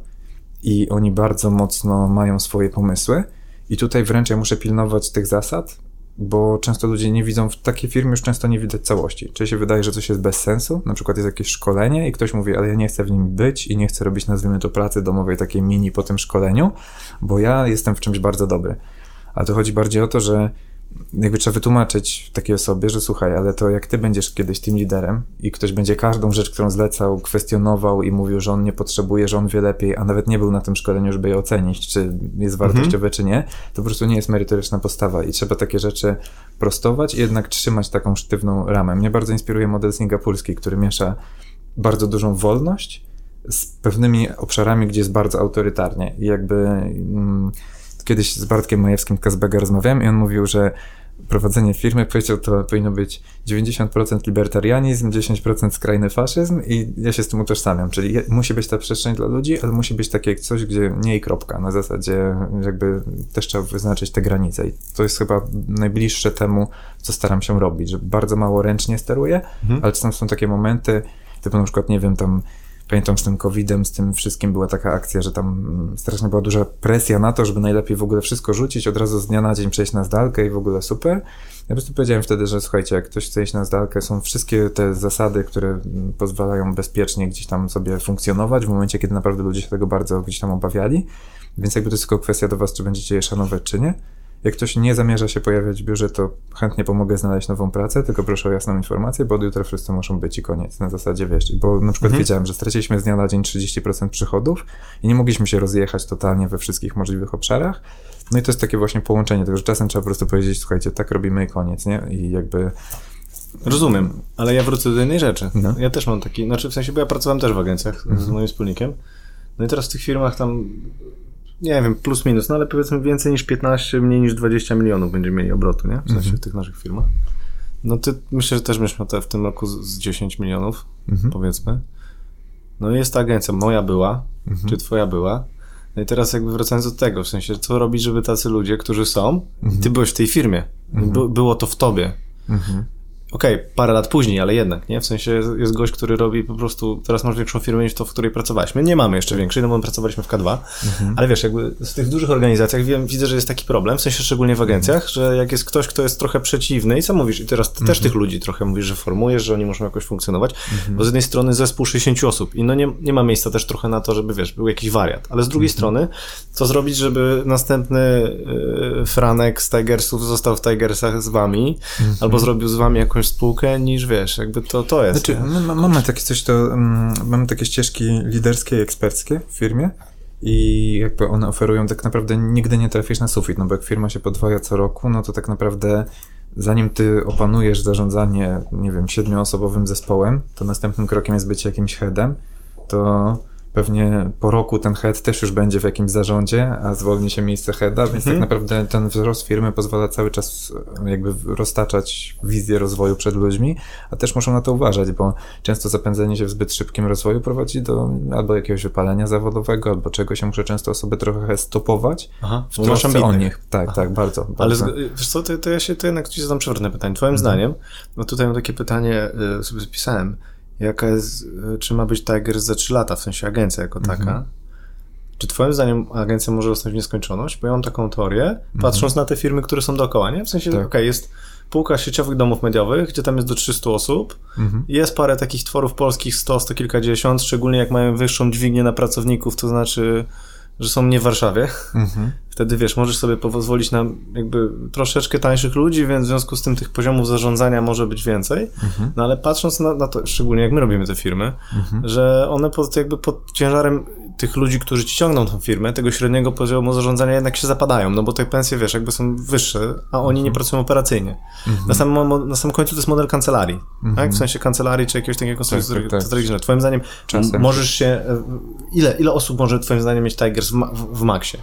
i oni bardzo mocno mają swoje pomysły. I tutaj wręcz ja muszę pilnować tych zasad, bo często ludzie nie widzą, w takiej firmie już często nie widać całości. Czyli się wydaje, że coś jest bez sensu, na przykład jest jakieś szkolenie i ktoś mówi, ale ja nie chcę w nim być i nie chcę robić, nazwijmy to, pracy domowej, takiej mini po tym szkoleniu, bo ja jestem w czymś bardzo dobry. A to chodzi bardziej o to, że jakby trzeba wytłumaczyć takiej osobie, że słuchaj, ale to jak ty będziesz kiedyś tym liderem i ktoś będzie każdą rzecz, którą zlecał, kwestionował i mówił, że on nie potrzebuje, że on wie lepiej, a nawet nie był na tym szkoleniu, żeby je ocenić, czy jest wartościowe, mhm. czy nie, to po prostu nie jest merytoryczna postawa i trzeba takie rzeczy prostować i jednak trzymać taką sztywną ramę. Mnie bardzo inspiruje model singapurski, który miesza bardzo dużą wolność z pewnymi obszarami, gdzie jest bardzo autorytarnie i jakby... Mm, kiedyś z Bartkiem Majewskim Kazbega rozmawiałem i on mówił, że prowadzenie firmy, powiedział, to powinno być 90% libertarianizm, 10% skrajny faszyzm i ja się z tym utożsamiam, czyli musi być ta przestrzeń dla ludzi, ale musi być takie coś, gdzie nie i kropka, na zasadzie jakby też trzeba wyznaczyć te granice. I to jest chyba najbliższe temu, co staram się robić, że bardzo mało ręcznie steruję, mhm. ale czasem są takie momenty, typu na przykład, nie wiem, tam pamiętam z tym COVID-em, z tym wszystkim była taka akcja, że tam mm, strasznie była duża presja na to, żeby najlepiej w ogóle wszystko rzucić, od razu z dnia na dzień przejść na zdalkę i w ogóle super. Ja po prostu powiedziałem wtedy, że słuchajcie, jak ktoś chce iść na zdalkę, są wszystkie te zasady, które mm, pozwalają bezpiecznie gdzieś tam sobie funkcjonować w momencie, kiedy naprawdę ludzie się tego bardzo gdzieś tam obawiali. Więc jakby to jest tylko kwestia do was, czy będziecie je szanować, czy nie. Jak ktoś nie zamierza się pojawiać w biurze, to chętnie pomogę znaleźć nową pracę, tylko proszę o jasną informację, bo od jutra wszyscy muszą być i koniec. Na zasadzie wiesz, bo na przykład mhm. wiedziałem, że straciliśmy z dnia na dzień 30% przychodów i nie mogliśmy się rozjechać totalnie we wszystkich możliwych obszarach. No i to jest takie właśnie połączenie tego, że czasem trzeba po prostu powiedzieć, słuchajcie, tak robimy i koniec, nie? I jakby Rozumiem, ale ja wrócę do innej rzeczy. No. Ja też mam taki, znaczy w sensie, bo ja pracowałem też w agencjach mhm. z moim wspólnikiem. No i teraz w tych firmach tam nie wiem, plus minus, no ale powiedzmy więcej niż 15, mniej niż 20 milionów będziemy mieli obrotu, nie? W sensie mhm. w tych naszych firmach. No ty, myślę, że też myśmy te w tym roku z, z 10 milionów, mhm. powiedzmy. No i jest ta agencja, moja była, mhm. czy twoja była. No i teraz jakby wracając do tego, w sensie, co robić, żeby tacy ludzie, którzy są, mhm. ty byłeś w tej firmie, mhm. by, było to w tobie. Mhm okej, okay, parę lat później, ale jednak, nie? W sensie jest gość, który robi po prostu, teraz masz większą firmę niż to, w której pracowaliśmy. Nie mamy jeszcze większej, no bo pracowaliśmy w K2, mhm. ale wiesz, jakby w tych dużych organizacjach wiem, widzę, że jest taki problem, w sensie szczególnie w agencjach, mhm. że jak jest ktoś, kto jest trochę przeciwny i co mówisz, i teraz ty mhm. też tych ludzi trochę mówisz, że formujesz, że oni muszą jakoś funkcjonować, mhm. bo z jednej strony zespół 60 osób i no nie, nie ma miejsca też trochę na to, żeby, wiesz, był jakiś wariat, ale z drugiej mhm. strony, co zrobić, żeby następny y, Franek z Tigersów został w Tigersach z wami, mhm. albo zrobił z wami jakąś spółkę, niż wiesz, jakby to, to jest. Znaczy, my, mamy takie coś, to um, mamy takie ścieżki liderskie i eksperckie w firmie i jakby one oferują tak naprawdę nigdy nie trafisz na sufit, no bo jak firma się podwaja co roku, no to tak naprawdę zanim ty opanujesz zarządzanie, nie wiem, siedmioosobowym zespołem, to następnym krokiem jest bycie jakimś headem, to pewnie po roku ten head też już będzie w jakimś zarządzie, a zwolni się miejsce heada, więc tak mhm. tak naprawdę ten wzrost firmy pozwala cały czas e, jakby roztaczać wizję rozwoju przed ludźmi, a też muszą na to uważać, bo często zapędzenie się w zbyt szybkim rozwoju prowadzi do albo jakiegoś wypalenia zawodowego, albo czegoś, ja muszę często osoby trochę stopować Aha, w trosce o nich. Tak, Aha. tak, bardzo. bardzo. Ale wiesz co, to, to ja się to jednak ci zadam przewrotne pytanie. Twoim mhm. zdaniem, no tutaj mam takie pytanie, y, sobie zapisałem, jaka jest, e, czy ma być Tiger za 3 lata, w sensie agencja jako taka. Mhm. Czy twoim zdaniem agencja może rosnąć w nieskończoność? Bo ja mam taką teorię, mhm. patrząc na te firmy, które są dookoła, nie? W sensie, tak. okej, okay, jest półka sieciowych domów mediowych, gdzie tam jest do 300 osób. Mhm. Jest parę takich tworów polskich, 100, 100 kilkadziesiąt, szczególnie jak mają wyższą dźwignię na pracowników, to znaczy że są nie w Warszawie. Mhm. Wtedy wiesz, możesz sobie pozwolić na jakby troszeczkę tańszych ludzi, więc w związku z tym tych poziomów zarządzania może być więcej. Mhm. No ale patrząc na, na, to, szczególnie jak my robimy te firmy, mhm. że one pod, jakby pod ciężarem tych ludzi, którzy ci ciągną tą firmę, tego średniego poziomu zarządzania jednak się zapadają, no bo te pensje, wiesz, jakby są wyższe, a oni nie pracują operacyjnie. Na, samym, na samym końcu to jest model kancelarii, tak? W sensie kancelarii czy jakiegoś takiego tak, tak, tak. Twoim zdaniem Czasem. możesz się, e, ile, ile osób może twoim zdaniem mieć Tigers w, w, w maksie?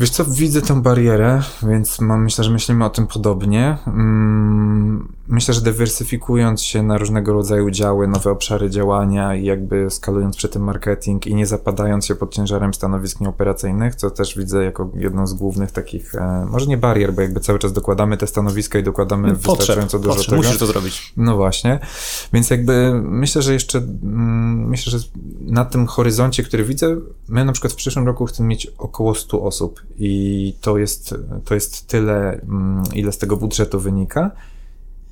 Wiesz co, widzę tę barierę, więc mam, myślę, że myślimy o tym podobnie. Mm, myślę, że dywersyfikując się na różnego rodzaju działy, nowe obszary działania i jakby skalując przy tym marketing i nie zapadając się pod ciężarem stanowisk nieoperacyjnych, co też widzę jako jedną z głównych takich, e, może nie barier, bo jakby cały czas dokładamy te stanowiska i dokładamy Potrzeb, wystarczająco dużo potrzeb, tego. musisz to zrobić. No właśnie. Więc jakby myślę, że jeszcze mm, myślę, że na tym horyzoncie, który widzę, my na przykład w przyszłym roku chcemy mieć około 100 osób i to jest, to jest tyle, mm, ile z tego budżetu wynika.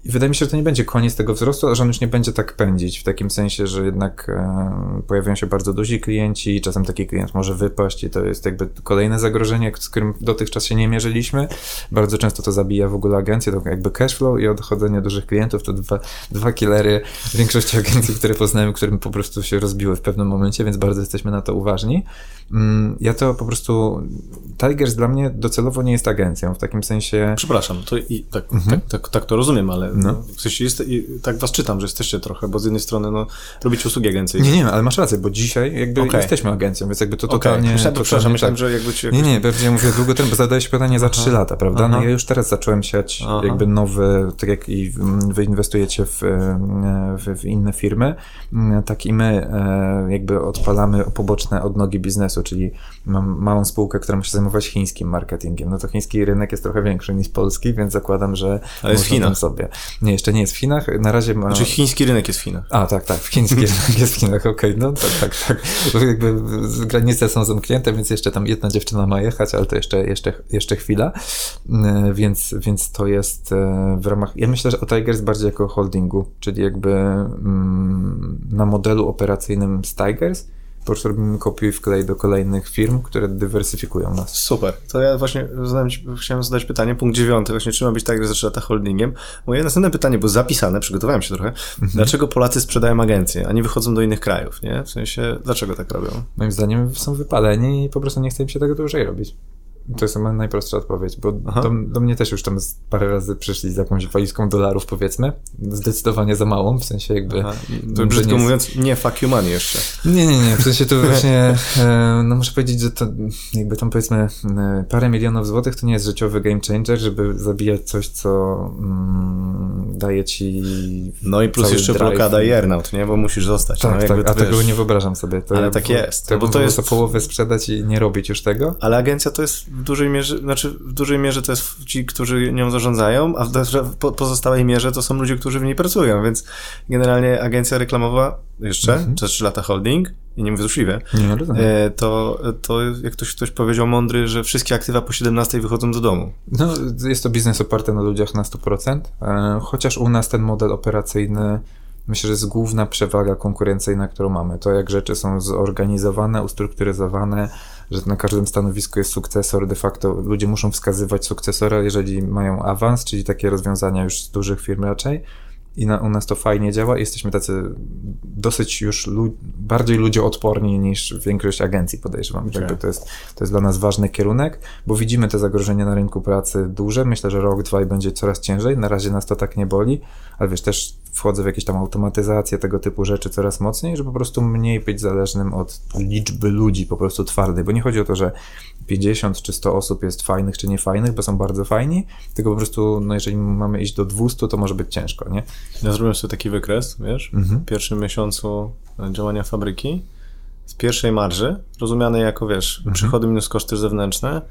I wydaje mi się, że to nie będzie koniec tego wzrostu, a że on już nie będzie tak pędzić, w takim sensie, że jednak e, pojawiają się bardzo duzi klienci i czasem taki klient może wypaść i to jest jakby kolejne zagrożenie, z którym dotychczas się nie mierzyliśmy. Bardzo często to zabija w ogóle agencję, to jakby cashflow i odchodzenie dużych klientów to dwa, dwa killery w większości agencji, które poznałem, którym po prostu się rozbiły w pewnym momencie, więc bardzo jesteśmy na to uważni. Mm, ja to po prostu. Tigers dla mnie docelowo nie jest agencją, w takim sensie. Przepraszam, to i tak, mhm. tak, tak, tak, to rozumiem, ale no. w sensie jest, tak was czytam, że jesteście trochę, bo z jednej strony no, robicie usługi agencyjne. Nie, nie, ale masz rację, bo dzisiaj jakby okay. jesteśmy agencją, więc jakby to totalnie. Okay. Myślałem, przepraszam, myślałem, tak. że jakby ci jakoś... Nie, nie, pewnie mówię długo temu, bo zadałeś pytanie za trzy lata, prawda? No ja już teraz zacząłem siać Aha. jakby nowy, tak jak i wy inwestujecie w, w, w inne firmy, tak i my e, jakby odpalamy poboczne odnogi biznesu, czyli mam małą spółkę, która musi zajmować chińskim marketingiem. No to chiński rynek jest trochę większy niż polski, więc zakładam, że Ale jest w Chinach. sobie. Nie, jeszcze nie jest w Chinach. Na razie ma... Znaczy chiński rynek jest w Chinach. A, tak, tak. Chiński rynek jest w Chinach, okej. Okay. No tak, tak, tak. Bo jakby granice są zamknięte, więc jeszcze tam jedna dziewczyna ma jechać, ale to jeszcze, jeszcze, jeszcze chwila. E, więc, więc to jest e, w ramach... Ja myślę, że o Tigers bardziej jako holdingu, czyli jakby mm, na modelu operacyjnym z Tigers, po prostu robimy kopiuj wklej do kolejnych firm, które dywersyfikują nas. Super. To ja właśnie zadałem, chciałem zadać pytanie, punkt dziewiąty, właśnie czy ma być tak, że zaczyna holdingiem. Moje następne pytanie, bo zapisane, przygotowałem się trochę. Mhm. Dlaczego Polacy sprzedają agencje, a nie wychodzą do innych krajów, nie? W sensie, dlaczego tak robią? Moim zdaniem są wypaleni i po prostu nie chce im się tego dłużej robić. To jest chyba najprostsza odpowiedź, bo do, do, mnie też już tam parę razy przyszli z jakąś walizką dolarów, powiedzmy. Zdecydowanie za małą, w sensie jakby... Aha. To brzydko nie mówiąc, nie fuck you money jeszcze. Nie, nie, nie, w sensie to właśnie, e, no muszę powiedzieć, że to jakby tam powiedzmy parę milionów złotych to nie jest życiowy game changer, żeby zabijać coś, co mm, daje ci No i plus jeszcze drive. blokada i earnout, nie? Bo musisz zostać. Tak, no, tak, a wiesz... tego nie wyobrażam sobie. To Ale tak jest. To, bo to jest... połowę sprzedać i nie robić już tego. Ale agencja to jest w dużej mierze, znaczy w dużej mierze to jest ci, którzy nią zarządzają, a w pozostałej mierze to są ludzie, którzy w niej pracują, więc generalnie agencja reklamowa jeszcze, mhm. przez 3 lata holding, i nie mówię złośliwie, e, to, to jak ktoś, ktoś powiedział mądry, że wszystkie aktywa po 17 wychodzą do domu. No, jest to biznes oparty na ludziach na 100%, e, chociaż u nas ten model operacyjny myślę, że jest główna przewaga konkurencyjna, którą mamy. To, jak rzeczy są zorganizowane, ustrukturyzowane, że na każdym stanowisku jest sukcesor, de facto ludzie muszą wskazywać sukcesora, jeżeli mają awans, czyli takie rozwiązania już z dużych firm raczej. I na, u nas to fajnie działa. Jesteśmy tacy dosyć już lu bardziej ludzioodporni niż większość agencji, podejrzewam. Okay. to, jest, to jest dla nas ważny kierunek, bo widzimy te zagrożenia na rynku pracy duże. Myślę, że rok, dwa i będzie coraz ciężej. Na razie nas to tak nie boli, ale wiesz, też wchodzę w jakieś tam automatyzacje, tego typu rzeczy coraz mocniej, żeby po prostu mniej być zależnym od liczby ludzi po prostu twardej, bo nie chodzi o to, że 50 czy 100 osób jest fajnych czy niefajnych, bo są bardzo fajni, tylko po prostu, no jeżeli mamy iść do 200, to może być ciężko, nie? Ja zrobiłem sobie taki wykres, wiesz, mhm. w pierwszym miesiącu działania fabryki, z pierwszej marży, rozumianej jako, wiesz, mhm. przychody minus koszty zewnętrzne,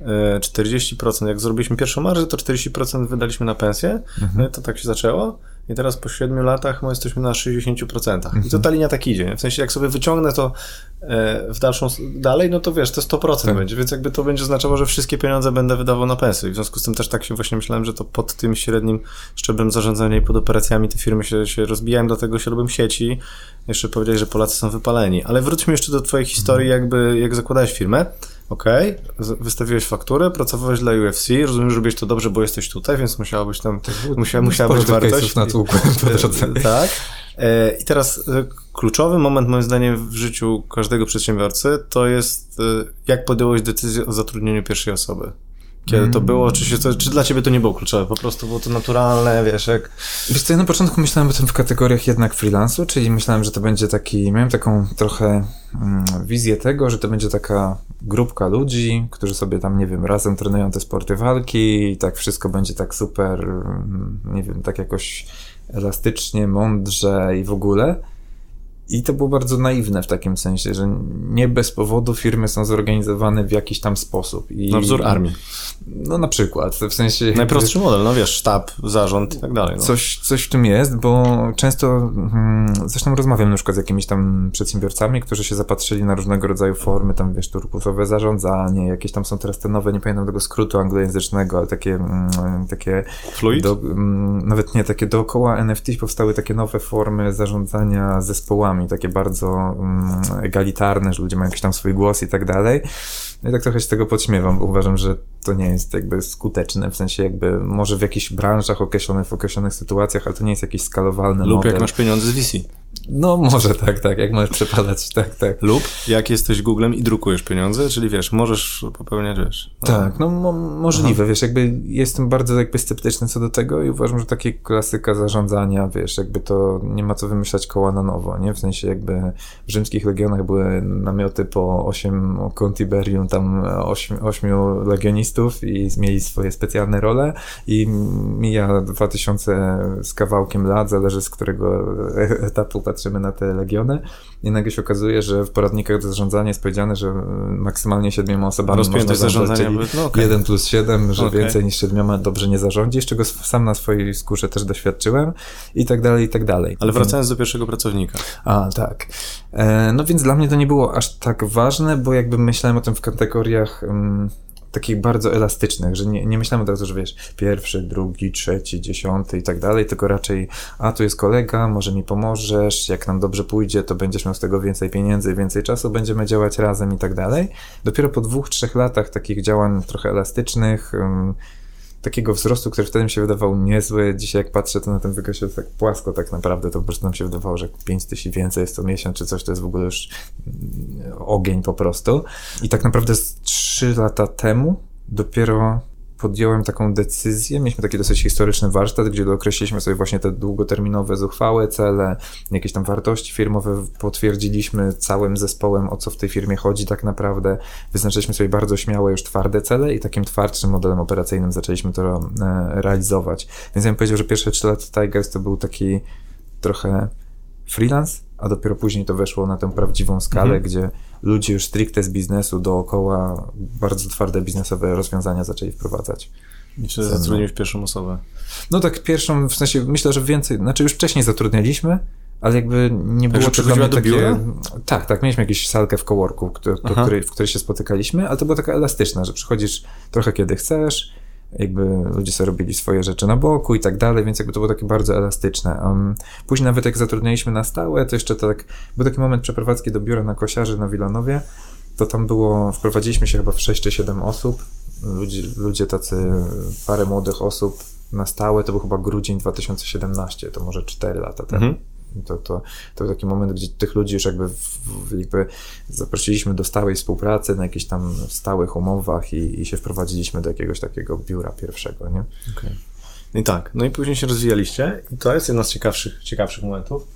40%, e, jak zrobiliśmy pierwszą marżę, to 40% wydaliśmy na pensję, mhm. no to tak się zaczęło. I teraz po 7 latach my jesteśmy na 60%. I to mhm. ta linia tak idzie. Nie? W sensie, jak sobie wyciągnę to e, w dalszą, dalej, no to wiesz, to 100% tak. będzie, więc jakby to będzie oznaczało, że wszystkie pieniądze będę wydawał na pensję. W związku z tym też tak się właśnie myślałem, że to pod tym średnim szczeblem zarządzania i pod operacjami te firmy się, się rozbijają, dlatego się robią sieci. Jeszcze powiedziałeś, że Polacy są wypaleni. Ale wróćmy jeszcze do twojej historii, mhm. jakby jak zakładałeś firmę. Okay. wystawiłeś fakturę, pracowałeś dla UFC, rozumiem, że robiłeś to dobrze, bo jesteś tutaj, więc musiałabyś tam, musiała, musiała być wartość. na tłuku Tak. E, I teraz e, kluczowy moment moim zdaniem w życiu każdego przedsiębiorcy to jest e, jak podjąłeś decyzję o zatrudnieniu pierwszej osoby. Kiedy to było? Czy, się to, czy dla ciebie to nie było kluczowe? Po prostu było to naturalne, wiesz, jak... Wiesz co, ja na początku myślałem o tym w kategoriach jednak freelansu, czyli myślałem, że to będzie taki... Miałem taką trochę mm, wizję tego, że to będzie taka grupka ludzi, którzy sobie tam, nie wiem, razem trenują te sporty walki i tak wszystko będzie tak super, mm, nie wiem, tak jakoś elastycznie, mądrze i w ogóle. I to było bardzo naiwne w takim sensie, że nie bez powodu firmy są zorganizowane w jakiś tam sposób. I, Na wzór armii. No na przykład, w sensie... Najprostszy model, no wiesz, sztab, zarząd i tak dalej. No. Coś, coś w tym jest, bo często, hmm, zresztą rozmawiam na przykład z jakimiś tam przedsiębiorcami, którzy się zapatrzyli na różnego rodzaju formy, tam wiesz, turkusowe zarządzanie, jakieś tam są teraz te nowe, nie pamiętam tego skrótu anglojęzycznego, ale takie, mm, takie... Fluid? Do, mm, nawet nie, takie dookoła NFT powstały takie nowe formy zarządzania zespołami, takie bardzo mm, egalitarne, że ludzie mają jakiś tam swój głos i tak dalej. No i tak trochę się tego podśmiewam, bo uważam, że to nie jest jakby skuteczne, w sensie jakby może w jakichś branżach określonych, w określonych sytuacjach, ale to nie jest jakiś skalowalny Lub model. jak masz pieniądze z VC. No może tak, tak, jak możesz przepadać, tak, tak. Lub jak jesteś Googlem i drukujesz pieniądze, czyli wiesz, możesz popełniać, wiesz. No. Tak, no mo możliwe, wiesz, jakby jestem bardzo jakby sceptyczny co do tego i uważam, że takie klasyka zarządzania, wiesz, jakby to nie ma co wymyślać koła na nowo, nie? W sensie jakby w rzymskich legionach były namioty po 8 Contiberium, tam 8, 8 legionistów i mieli swoje specjalne role i mija 2000 z kawałkiem lat, zależy z którego etapu patrzymy na te legiony i nagle się okazuje, że w poradnikach do zarządzania jest powiedziane, że maksymalnie siedmioma osobami Rozpiętość można zarządzać, no okej. 1 plus 7, że Okej. więcej niż siedmioma dobrze nie zarządzisz, czego sam na swojej skórze też doświadczyłem i tak dalej, i tak dalej. Ale wracając do pierwszego pracownika. A, tak. E, no więc dla mnie to nie było aż tak ważne, bo jakby myślałem o tym w kategoriach mm, takich bardzo elastycznych, że nie, nie myślałem od razu, że wiesz, pierwszy, drugi, trzeci, dziesiąty i tak dalej, tylko raczej, a tu jest kolega, może mi pomożesz, jak nam dobrze pójdzie, to będziesz miał z tego więcej pieniędzy, więcej czasu, będziemy działać razem i tak dalej. Dopiero po dwóch, trzech latach takich działań trochę elastycznych, ym, takiego wzrostu, który wtedy mi się wydawał niezły. Dzisiaj jak patrzę, to na tym wykresie tak płasko tak naprawdę, to po prostu nam się wydawało, że 5 tysięcy więcej jest to miesiąc czy coś, to jest w ogóle już mm, ogień po prostu. I tak naprawdę z 3 lata temu dopiero podjąłem taką decyzję. Mieliśmy taki dosyć historyczny warsztat, gdzie dookreśliliśmy sobie właśnie te długoterminowe, zuchwałe cele, jakieś tam wartości firmowe, potwierdziliśmy całym zespołem, o co w tej firmie chodzi tak naprawdę. Wyznaczyliśmy sobie bardzo śmiałe, już twarde cele i takim twardszym modelem operacyjnym zaczęliśmy to e, realizować. Więc ja bym powiedział, że pierwsze 3 lata Tigers to był taki trochę freelance, a dopiero później to weszło na tę prawdziwą skalę, Mhm. gdzie ludzie już stricte z biznesu dookoła bardzo twarde biznesowe rozwiązania zaczęli wprowadzać. I czy zatrudniłeś pierwszą osobę? No tak pierwszą, w sensie myślę, że więcej, znaczy już wcześniej zatrudnialiśmy, ale jakby nie było to dla mnie takie... biura? Tak, tak, mieliśmy jakąś salkę w coworku, do której, w której się spotykaliśmy, ale to była taka elastyczna, że przychodzisz trochę kiedy chcesz, jakby ludzie sobie robili swoje rzeczy na boku i tak dalej, więc jakby to było takie bardzo elastyczne. Później nawet jak zatrudnialiśmy na stałe, to jeszcze tak, był taki moment przeprowadzki do biura na Kosiarzy na Wilanowie, to tam było, wprowadziliśmy się chyba w 6 czy 7 osób, ludzie, ludzie tacy, parę młodych osób na stałe, to był chyba grudzień 2017, to może 4 lata temu. Mhm. To, to, to był taki moment, gdzie tych ludzi już jakby, w, jakby zaprosiliśmy do stałej współpracy na jakichś tam stałych umowach i, i się wprowadziliśmy do jakiegoś takiego biura pierwszego, nie? I tak, no i później się rozwijaliście i to jest jedna z ciekawszych, ciekawszych momentów.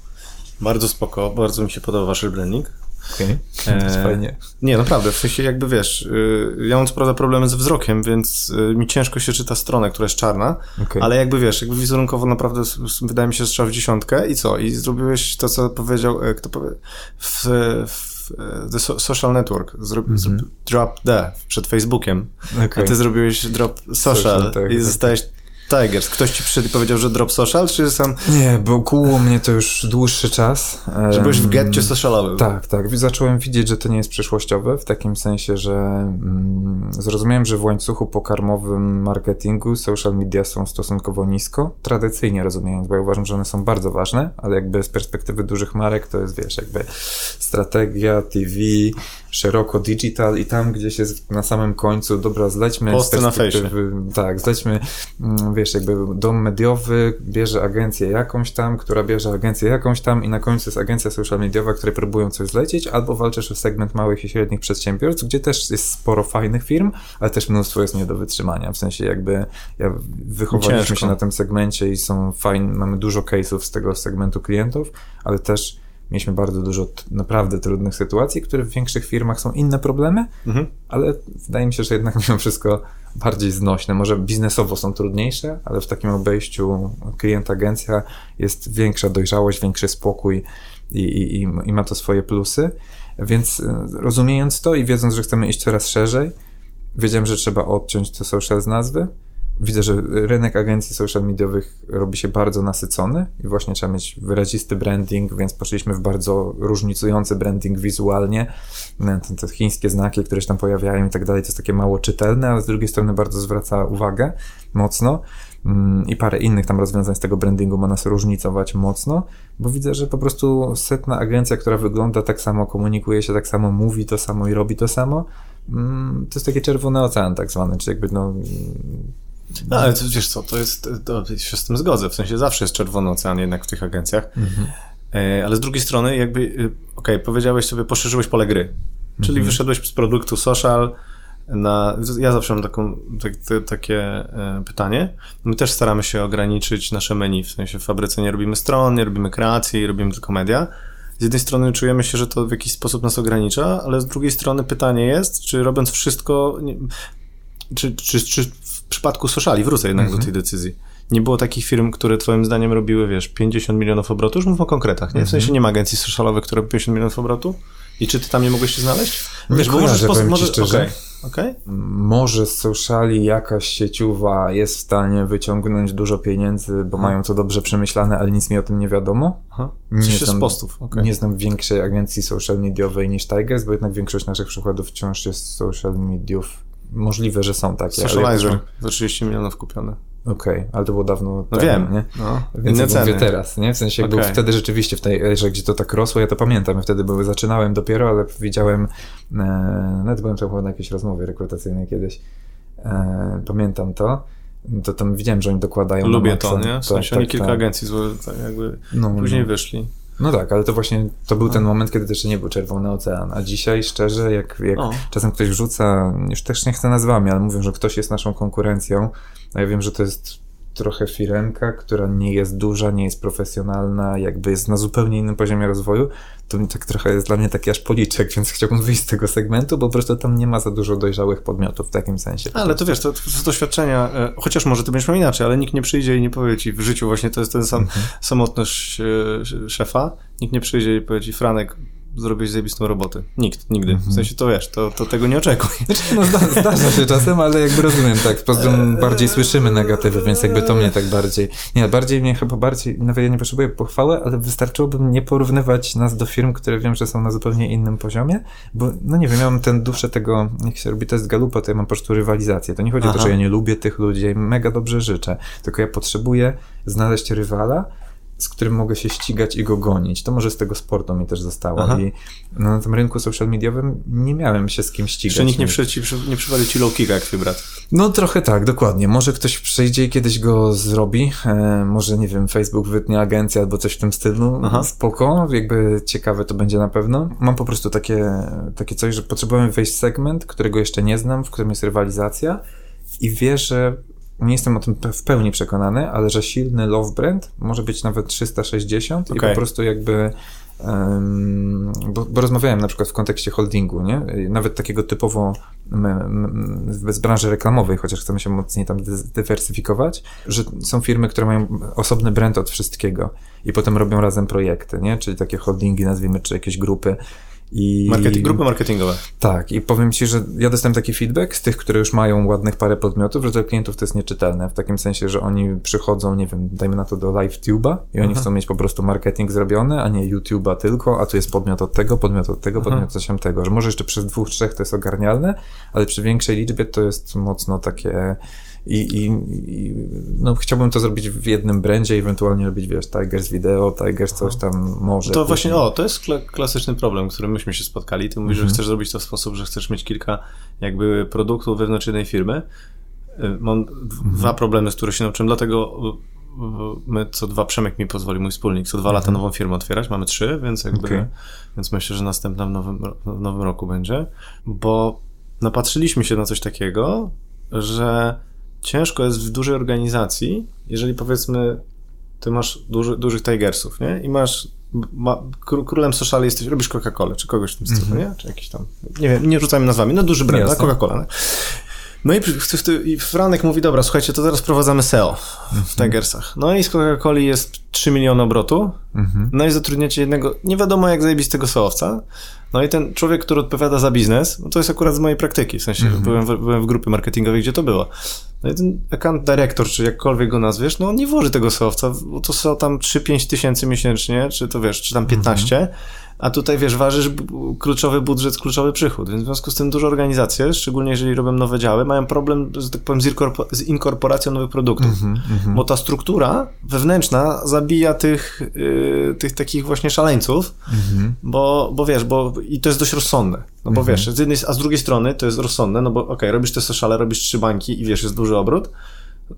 Bardzo spoko, bardzo mi się podoba wasz rebranding. Okej, jest fajnie. Nie, naprawdę, w sensie jakby wiesz, y, ja mam co prawda problemy z wzrokiem, więc y, mi ciężko się czyta stronę, która jest czarna, Okej. ale jakby wiesz, jakby wizerunkowo naprawdę wydaje mi się, że strzał w dziesiątkę i co? I zrobiłeś to, co powiedział, e, kto powie, w, w e, The So- Social Network, zro, zro, drop the przed Facebookiem, Okej. a ty zrobiłeś drop social, Social, tak, i tak. zostałeś Tigers. Ktoś ci przyszedł i powiedział, że drop social, czy sam, Nie, bo kuło mnie to już dłuższy czas. że byłeś w getcie socialowym? Tak, tak. Zacząłem widzieć, że to nie jest przyszłościowe, w takim sensie, że mm, zrozumiałem, że w łańcuchu pokarmowym marketingu social media są stosunkowo nisko, tradycyjnie rozumiejąc, bo ja uważam, że one są bardzo ważne, ale jakby z perspektywy dużych marek to jest, wiesz, jakby strategia, TV, szeroko digital i tam gdzieś jest na samym końcu, dobra, zlećmy Posty na fejsie. tak, zlećmy, mm, wiesz, jakby dom mediowy bierze agencję jakąś tam, która bierze agencję jakąś tam i na końcu jest agencja social mediowa, które próbują coś zlecieć, albo walczysz o segment małych i średnich przedsiębiorstw, gdzie też jest sporo fajnych firm, ale też mnóstwo jest nie do wytrzymania, w sensie jakby ja wychowaliśmy Ciężko. się na tym segmencie i są fajne, mamy dużo case'ów z tego segmentu klientów, ale też Mieliśmy bardzo dużo naprawdę trudnych sytuacji, które w większych firmach są inne problemy, mhm. ale wydaje mi się, że jednak mimo wszystko bardziej znośne. Może biznesowo są trudniejsze, ale w takim obejściu klient-agencja jest większa dojrzałość, większy spokój i, i, i ma to swoje plusy. Więc e, rozumiejąc to i wiedząc, że chcemy iść coraz szerzej, wiedziałem, że trzeba odciąć te social z nazwy. Widzę, że rynek agencji social mediowych robi się bardzo nasycony i właśnie trzeba mieć wyrazisty branding, więc poszliśmy w bardzo różnicujący branding wizualnie. Te, te chińskie znaki, które się tam pojawiają i tak dalej, to jest takie mało czytelne, ale z drugiej strony bardzo zwraca uwagę mocno. Mm, i parę innych tam rozwiązań z tego brandingu ma nas różnicować mocno, bo widzę, że po prostu setna agencja, która wygląda tak samo, komunikuje się tak samo, mówi to samo i robi to samo, mm, to jest taki czerwony ocean tak zwany, czy jakby no... No ale wiesz co, to jest, to się z tym zgodzę, w sensie zawsze jest czerwony ocean jednak w tych agencjach, mhm. E, ale z drugiej strony jakby, y, okej, okay, powiedziałeś sobie, poszerzyłeś pole gry, czyli mhm. wyszedłeś z produktu social, na, ja zawsze mam taką, tak, takie e, pytanie. My też staramy się ograniczyć nasze menu, w sensie w fabryce nie robimy stron, nie robimy kreacji, robimy tylko media. Z jednej strony czujemy się, że to w jakiś sposób nas ogranicza, ale z drugiej strony pytanie jest, czy robiąc wszystko, nie, czy, czy, czy przypadku sociali, wrócę jednak mhm. do tej decyzji, nie było takich firm, które twoim zdaniem robiły, wiesz, 50 milionów obrotu? Już mówmy o konkretach, nie? W sensie mhm. nie ma agencji socialowych, które robią 50 milionów obrotu? I czy ty tam nie mogłeś się znaleźć? Wiesz, nie bo może, sposób, może... szczerze. Okay. Okay. Może z sociali jakaś sieciowa jest w stanie wyciągnąć dużo pieniędzy, bo mają to dobrze przemyślane, ale nic mi o tym nie wiadomo. Aha. Nie znam, z postów. Okay. nie znam większej agencji social mediowej niż Tigers, bo jednak większość naszych przykładów wciąż jest social mediów. Możliwe, że są takie. Socializer za 30 milionów kupione. Okej, okay, ale to było dawno no temu, wiem. nie? No, Więc ja mówię teraz, nie? W sensie okay. był wtedy rzeczywiście w tej erze, gdzie to tak rosło, ja to pamiętam, ja wtedy były, zaczynałem dopiero, ale widziałem, e, nawet byłem chyba na jakiejś rozmowie rekrutacyjnej kiedyś, e, pamiętam to, to tam widziałem, że oni dokładają Lubię to, nie? W sensie tak, oni tak, kilka tak. agencji złe, tak jakby no, później no. wyszli. No tak, ale to właśnie to był ten no. moment, kiedy jeszcze nie był czerwony ocean. A dzisiaj szczerze, jak, jak czasem ktoś wrzuca, już też nie chcę nazwami, ale mówią, że ktoś jest naszą konkurencją, a ja wiem, że to jest trochę firenka, która nie jest duża, nie jest profesjonalna, jakby jest na zupełnie innym poziomie rozwoju, to tak trochę jest dla mnie taki aż policzek, więc chciałbym wyjść z tego segmentu, bo po prostu tam nie ma za dużo dojrzałych podmiotów w takim sensie. Ale to wiesz, to, to doświadczenia, e, chociaż może ty będziesz miał inaczej, ale nikt nie przyjdzie i nie powie ci w życiu właśnie to jest ten sam mhm. samotność e, szefa, nikt nie przyjdzie i powie ci Franek, zrobić zajebistą robotę. Nikt, nigdy. W sensie to wiesz, to, to tego nie oczekuj. Znaczy, no zda, zdarza się czasem, ale jakby rozumiem, tak. Poza tym bardziej słyszymy negatywy, więc jakby to mnie tak bardziej... Nie, bardziej mnie chyba bardziej... Nawet ja nie potrzebuję pochwały, ale wystarczyłoby nie porównywać nas do firm, które wiem, że są na zupełnie innym poziomie, bo no nie wiem, ja mam ten duszę tego, jak się robi test Galupa, to ja mam po prostu rywalizację. To nie chodzi Aha. o to, że ja nie lubię tych ludzi, ja im mega dobrze życzę, tylko ja potrzebuję znaleźć rywala, z którym mogę się ścigać i go gonić. To może z tego sportu mi też zostało. Aha. I na tym rynku social mediowym nie miałem się z kim ścigać. Czy nikt nie, przy, ci, nie przywali ci low kicka jak twój brat? No trochę tak, dokładnie. Może ktoś przyjdzie i kiedyś go zrobi. E, może, nie wiem, Facebook wytnie agencja albo coś w tym stylu. Aha. Spoko, jakby ciekawe to będzie na pewno. Mam po prostu takie, takie coś, że potrzebujemy wejść w segment, którego jeszcze nie znam, w którym jest rywalizacja i wierzę nie jestem o tym w pełni przekonany, ale że silny love brand może być nawet 360 okay. i po prostu jakby um, bo, bo, rozmawiałem na przykład w kontekście holdingu, nie? Nawet takiego typowo z branży reklamowej, chociaż chcemy się mocniej tam dywersyfikować, że są firmy, które mają osobny brand od wszystkiego i potem robią razem projekty, nie? Czyli takie holdingi, nazwijmy, czy jakieś grupy i... Marketing, grupy marketingowe. Tak, i powiem Ci, że ja dostałem taki feedback z tych, które już mają ładnych parę podmiotów, że dla klientów to jest nieczytelne, w takim sensie, że oni przychodzą, nie wiem, dajmy na to do LiveTube'a i oni Aha. chcą mieć po prostu marketing zrobiony, a nie YouTube'a tylko, a tu jest podmiot od tego, podmiot od tego, Aha. podmiot coś tego, że może jeszcze przez dwóch, trzech to jest ogarnialne, ale przy większej liczbie to jest mocno takie i, i, i, no, chciałbym to zrobić w jednym brandzie, ewentualnie robić, wiesz, Tigers Video, Tigers coś tam może. To właśnie, o, to jest klasyczny problem, z którym myśmy się spotkali. Ty mówisz, mhm. że chcesz zrobić to w sposób, że chcesz mieć kilka jakby produktów wewnątrz jednej firmy. Y, mam mhm. dwa problemy, z których się nauczyłem, dlatego y, y, my co dwa, Przemek mi pozwoli, mój wspólnik, co dwa lata mhm. nową firmę otwierać, mamy trzy, więc jakby, okay. więc myślę, że następna w nowym, w nowym roku będzie, bo napatrzyliśmy się na coś takiego, że ciężko jest w dużej organizacji, jeżeli powiedzmy ty masz duży, dużych Tigersów, nie? I masz ma, królem sociali jesteś, robisz Coca-Colę, czy kogoś w tym stylu, mm -hmm. nie? Czy jakiś tam, nie wiem, nie rzucajmy nazwami, no duży brand? Coca-Cola. No i, i Franek mówi, dobra, słuchajcie, to teraz prowadzamy SEO w Tigersach. No i z Coca-Coli jest 3 miliony obrotu, mhm. no i zatrudniacie jednego, nie wiadomo jak zajebistego SEOwca, no i ten człowiek, który odpowiada za biznes, no to jest akurat z mojej praktyki, w sensie mhm. byłem, w, byłem w grupie marketingowej, gdzie to było. No i ten account director, czy jakkolwiek go nazwiesz, no on nie włoży tego SEOwca, bo to są tam 3-5 tysięcy miesięcznie, czy to wiesz, czy tam 15, mhm a tutaj wiesz, ważysz kluczowy budżet, kluczowy przychód, więc w związku z tym duże organizacje, szczególnie jeżeli robią nowe działy, mają problem, że tak powiem, z, inkorporacją nowych produktów, mm -hmm, bo ta struktura wewnętrzna zabija tych, yy, tych takich właśnie szaleńców, mm -hmm. bo, bo wiesz, bo i to jest dość rozsądne, no bo mm -hmm. wiesz, z jednej, a z drugiej strony to jest rozsądne, no bo okej, okay, robisz te sociale, robisz trzy bańki i wiesz, jest duży obrót,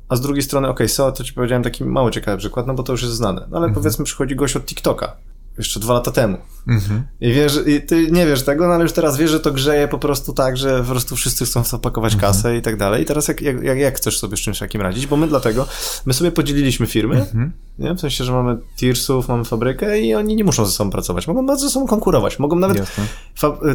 a z drugiej strony, okej, okay, SEO, to ci powiedziałem taki mało ciekawy przykład, no bo to już jest znane. No ale mhm. powiedzmy, przychodzi gość od TikToka jeszcze dwa lata temu. Mhm. I wiesz, i ty nie wiesz tego, no ale już teraz wiesz, że to grzeje po prostu tak, że po prostu wszyscy chcą zapakować mhm. kasę i tak dalej. I teraz jak, jak, jak chcesz sobie z czymś takim radzić? Bo my dlatego, my sobie podzieliliśmy firmy, mhm. Nie? w sensie, że mamy Tearsów, mamy fabrykę i oni nie muszą ze sobą pracować. Mogą bardzo ze sobą konkurować. Mogą nawet,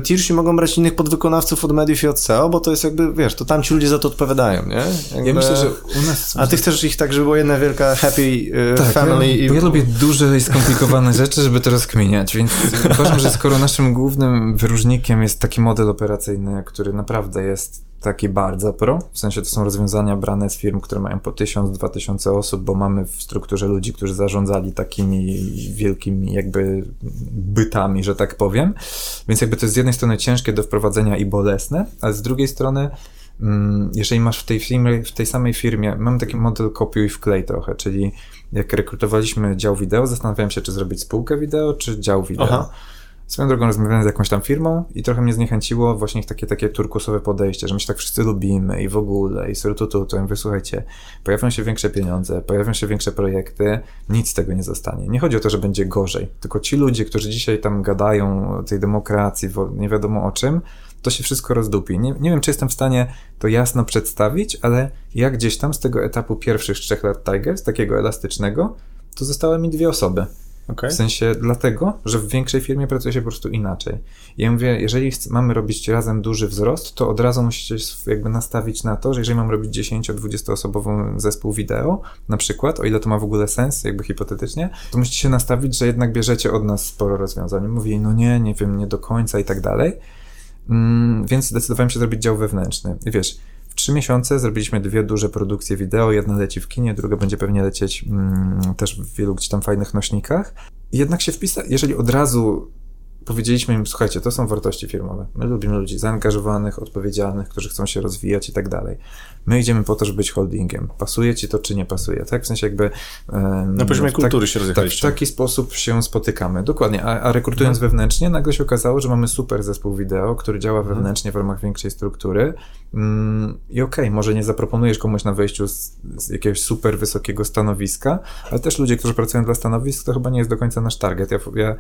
Tearsi mogą brać innych podwykonawców od mediów i od SEO, bo to jest jakby, wiesz, to tam ci ludzie za to odpowiadają, nie? Jakby... Ja myślę, że u nas... A ty chcesz ich tak, żeby była jedna wielka happy y, tak, family. Ja, i... ja lubię duże i skomplikowane rzeczy, żeby to rozkminiać, więc uważam, że skoro naszym głównym wyróżnikiem jest taki model operacyjny, który naprawdę jest taki bardzo pro, w sensie to są rozwiązania brane z firm, które mają po 1000-2000 osób, bo mamy w strukturze ludzi, którzy zarządzali takimi wielkimi jakby bytami, że tak powiem, więc jakby to jest z jednej strony ciężkie do wprowadzenia i bolesne, a z drugiej strony mm, jeżeli masz w tej, firmie, w tej samej firmie, mam taki model kopiuj wklej trochę, czyli jak rekrutowaliśmy dział wideo, zastanawiałem się, czy zrobić spółkę wideo, czy dział wideo. Aha. Swoją drogą rozmawiałem z jakąś tam firmą i trochę mnie zniechęciło właśnie takie takie turkusowe podejście, że my się tak wszyscy lubimy i w ogóle i surututu, to ja mówię, słuchajcie, pojawią się większe pieniądze, pojawią się większe projekty, nic z tego nie zostanie. Nie chodzi o to, że będzie gorzej, tylko ci ludzie, którzy dzisiaj tam gadają o tej demokracji, nie wiadomo o czym, to się wszystko rozdupi. Nie, nie wiem, czy jestem w stanie to jasno przedstawić, ale ja gdzieś tam z tego etapu pierwszych trzech lat Tigers, takiego elastycznego, to zostały mi dwie osoby. Okay. W sensie dlatego, że w większej firmie pracuje się po prostu inaczej. Ja mówię, jeżeli mamy robić razem duży wzrost, to od razu musicie jakby nastawić na to, że jeżeli mam robić 10-20 osobową zespół wideo, na przykład, o ile to ma w ogóle sens, jakby hipotetycznie, to musicie się nastawić, że jednak bierzecie od nas sporo rozwiązań. Mówi, no nie, nie wiem, nie do końca i tak dalej. Mm, więc zdecydowałem się zrobić dział wewnętrzny. I wiesz, trzy miesiące zrobiliśmy dwie duże produkcje wideo. Jedna leci w kinie, druga będzie pewnie lecieć mm, też w wielu gdzieś tam fajnych nośnikach. Jednak się wpisa, jeżeli od razu powiedzieliśmy im, słuchajcie, to są wartości firmowe. My lubimy ludzi zaangażowanych, odpowiedzialnych, którzy chcą się rozwijać i tak dalej. My idziemy po to, żeby być holdingiem. Pasuje ci to, czy nie pasuje, tak? W sensie jakby... Na poziomie tak, kultury się rozwijaliście. Tak, w taki sposób się spotykamy. Dokładnie. A, a rekrutując mhm. wewnętrznie, nagle się okazało, że mamy super zespół wideo, który działa mhm. wewnętrznie w ramach większej struktury. Mm, I okej, okay, może nie zaproponujesz komuś na wejściu z, z, jakiegoś super wysokiego stanowiska, ale też ludzie, którzy pracują dla stanowisk, to chyba nie jest do końca nasz target. Ja, ja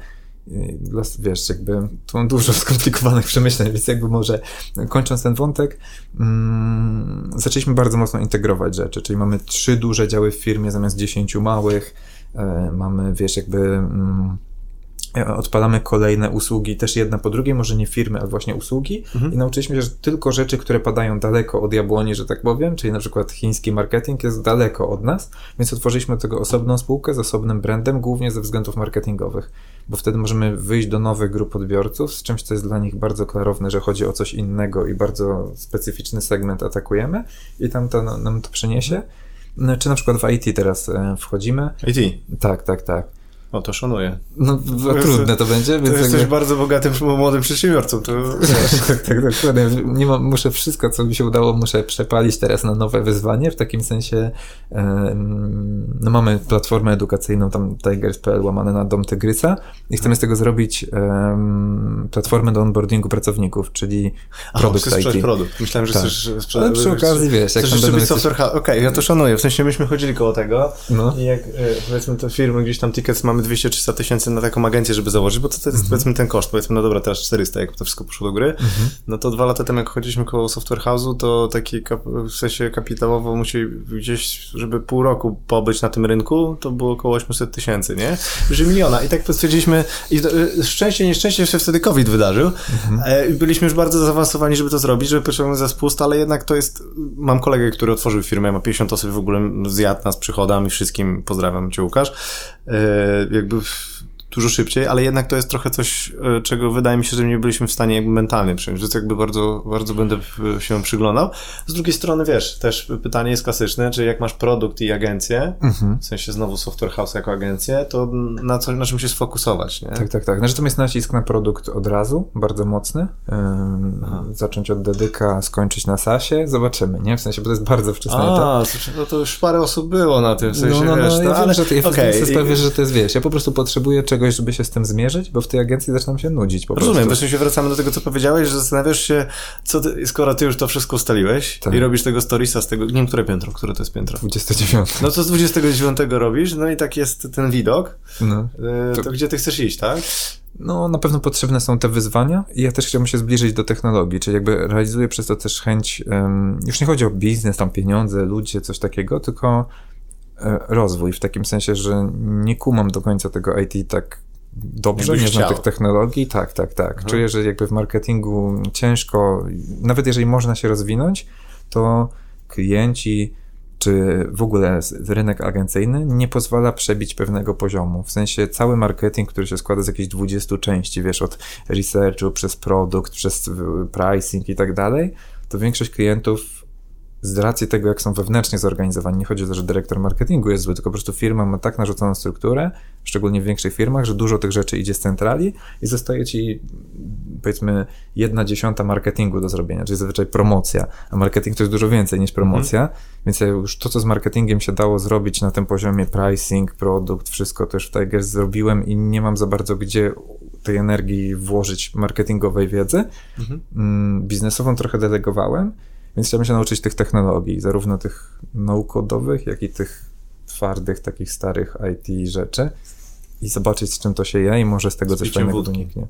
wiesz, jakby tu mam dużo skomplikowanych przemyśleń, więc jakby może kończąc ten wątek, mm, zaczęliśmy bardzo mocno integrować rzeczy, czyli mamy trzy duże działy w firmie zamiast dziesięciu małych, e, mamy, wiesz, jakby mm, odpalamy kolejne usługi, też jedna po drugiej, może nie firmy, ale właśnie usługi mhm. i nauczyliśmy się, że tylko rzeczy, które padają daleko od jabłoni, że tak powiem, czyli na przykład chiński marketing jest daleko od nas, więc otworzyliśmy do tego osobną spółkę z osobnym brandem, głównie ze względów marketingowych, bo wtedy możemy wyjść do nowych grup odbiorców z czymś, co jest dla nich bardzo klarowne, że chodzi o coś innego i bardzo specyficzny segment atakujemy i tam to nam to przyniesie. No, czy na przykład w IT teraz e, wchodzimy. IT? Tak, tak, tak. O, to szanuję. No, to trudne to będzie. Więc to jesteś jakby... bardzo bogatym młodym przedsiębiorcą. To... tak, tak, dokładnie. Nie mam, muszę wszystko, co mi się udało, muszę przepalić teraz na nowe wyzwanie. W takim sensie no mamy platformę edukacyjną, tam tigers.pl łamane na Dom Tygrysa i chcemy z tego zrobić um, platformę do onboardingu pracowników, czyli produkt A, IT. produkt. Myślałem, że tak. chcesz sprzedać. Ale przy okazji, wiesz, jak chcesz będą być software... Okej, okay, ja to szanuję. W sensie myśmy chodzili koło tego no. i jak e, powiedzmy te firmy, gdzieś tam tickets mamy 200-300 tysięcy na taką agencję, żeby założyć, bo to, to jest mhm. powiedzmy ten koszt, powiedzmy, no dobra, teraz 400, jak to wszystko poszło do góry, mhm. no to dwa lata temu, jak chodziliśmy koło Software House'u, to taki w sensie kapitałowo musi gdzieś, żeby pół roku pobyć na tym rynku, to było około 800 tysięcy, nie? Że miliona. I tak stwierdziliśmy, i y, szczęście, nieszczęście się wtedy COVID wydarzył. Mhm. E, byliśmy już bardzo zaawansowani, żeby to zrobić, żeby pociągnąć za spust, ale jednak to jest, mam kolegę, który otworzył firmę, ma 50 osób w ogóle zjadł nas przychodami, wszystkim pozdrawiam cię Łukasz. E, jakby dużo szybciej, ale jednak to jest trochę coś, e, czego wydaje mi się, że nie byliśmy w stanie jakby mentalnie przyjąć, więc jakby bardzo, bardzo będę się przyglądał. Z drugiej strony, wiesz, też pytanie jest klasyczne, czy jak masz produkt i agencję, mhm. w sensie znowu Software House jako agencję, to na, co, na czym się sfokusować, nie? Tak, tak, tak. Znaczy, tam jest nacisk na produkt od razu, bardzo mocny. zacząć od dedyka, skończyć na SASie, zobaczymy, nie? W sensie, bo to jest bardzo wczesny A, etap. no to już parę osób było na tym, w sensie, no, no, no, wiesz, ja no, ale... Wiem, że to, ja okay. jestem że to jest, wiesz, ja po prostu potrzebuję czegoś czegoś, żeby się z tym zmierzyć, bo w tej agencji zaczynam się nudzić po Rozumiem, prostu. się wracamy do tego, co powiedziałeś, że zastanawiasz się, co ty, skoro ty już to wszystko ustaliłeś tak. i robisz tego storiesa z tego, nie wiem, które piętro, które to jest piętro? 29. No co z 29 robisz, no i tak jest ten widok, no. E, to, to gdzie ty chcesz iść, tak? No, na pewno potrzebne są te wyzwania i ja też chciałbym się zbliżyć do technologii, czyli jakby realizuję przez to też chęć, um, już nie chodzi o biznes, tam pieniądze, ludzie, coś takiego, tylko rozwój, w takim sensie, że nie kumam do końca tego IT tak dobrze, nie znam tych technologii, tak, tak, tak. Mhm. Czuję, że jakby w marketingu ciężko, nawet jeżeli można się rozwinąć, to klienci czy w ogóle rynek agencyjny nie pozwala przebić pewnego poziomu. W sensie cały marketing, który się składa z jakichś 20 części, wiesz, od researchu przez produkt, przez pricing i tak dalej, to większość klientów z racji tego, jak są wewnętrznie zorganizowani, nie chodzi o to, że dyrektor marketingu jest zły, tylko po prostu firma ma tak narzuconą strukturę, szczególnie w większych firmach, że dużo tych rzeczy idzie z centrali i zostaje ci powiedzmy jedna dziesiąta marketingu do zrobienia, czyli zazwyczaj promocja, a marketing to jest dużo więcej niż promocja, mhm. więc ja już to, co z marketingiem się dało zrobić na tym poziomie pricing, produkt, wszystko też w Tigers zrobiłem i nie mam za bardzo gdzie tej energii włożyć marketingowej wiedzy. Mhm. Mm, biznesową trochę delegowałem, więc chciałbym się nauczyć tych technologii, zarówno tych naukodowych, jak i tych twardych, takich starych IT rzeczy i zobaczyć, z czym to się je i może z tego z coś fajnego wyniknie.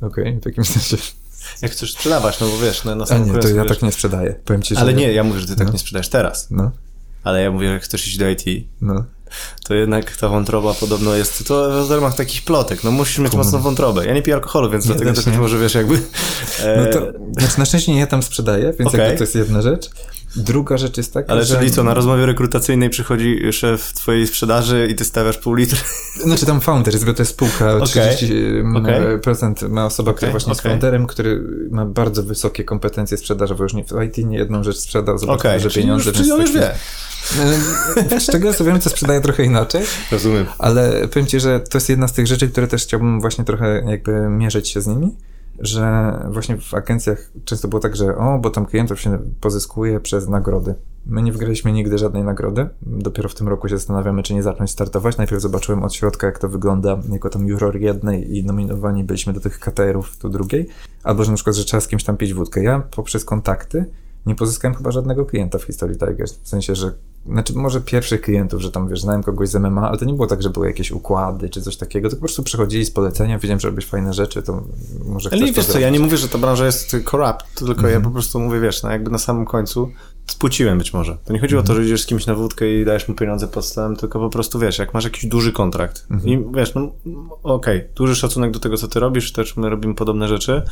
Okej, okay, w takim sensie. Jak chcesz sprzedawać, no bo wiesz, no, na samym A nie, to ja wiesz... tak nie sprzedaję. Powiem ci, że... Ale nie, ja mówię, że ty tak no. nie sprzedajesz teraz. No. Ale ja mówię, że chcesz iść do IT. No to jednak ta wątroba podobno jest, to w ramach takich plotek, no musisz mieć mocną wątrobę. Ja nie piję alkoholu, więc nie dlatego też być może wiesz jakby... E... No to, znaczy na szczęście nie ja tam sprzedaję, więc okay. jakby to jest jedna rzecz. Druga rzecz jest taka, Ale że... czyli co, na rozmowie rekrutacyjnej przychodzi szef twojej sprzedaży i ty stawiasz pół litra? Znaczy tam founder, bo to jest spółka, okay. 30% okay. ma osoba, okay. która właśnie okay. jest founderem, który ma bardzo wysokie kompetencje sprzedażowe, już nie w IT nie jedną rzecz sprzedał, zobaczył, okay. że pieniądze... Czyli, czyli on już wie. Z czego sobie wiem, co sprzedaję trochę inaczej. Rozumiem. Ale powiem ci, że to jest jedna z tych rzeczy, które też chciałbym właśnie trochę jakby mierzyć się z nimi że właśnie w agencjach często było tak, że o, bo tam klientów się pozyskuje przez nagrody. My nie wygraliśmy nigdy żadnej nagrody. Dopiero w tym roku się zastanawiamy, czy nie zacząć startować. Najpierw zobaczyłem od środka, jak to wygląda, jako tam juror jednej i nominowani byliśmy do tych KTR-ów do drugiej. Albo, że na przykład, że trzeba z kimś tam pić wódkę. Ja poprzez kontakty nie pozyskałem chyba żadnego klienta w historii Tigers. W sensie, że znaczy może pierwszych klientów, że tam wiesz, znałem kogoś z MMA, ale to nie było tak, że były jakieś układy czy coś takiego, to po prostu przychodzili z polecenia, wiedziałem, że robisz fajne rzeczy, to może Ale wiesz co, ja nie mówię, że ta branża jest corrupt, tylko mm -hmm. ja mhm. po prostu mówię, wiesz, no jakby na samym końcu spłuciłem być może. To nie chodziło mm o to, mhm. że idziesz z kimś na wódkę i dajesz mu pieniądze pod stołem, tylko po prostu wiesz, jak masz jakiś duży kontrakt mm -hmm. i wiesz, no okej, okay, duży szacunek do tego, co ty robisz, też my robimy podobne rzeczy,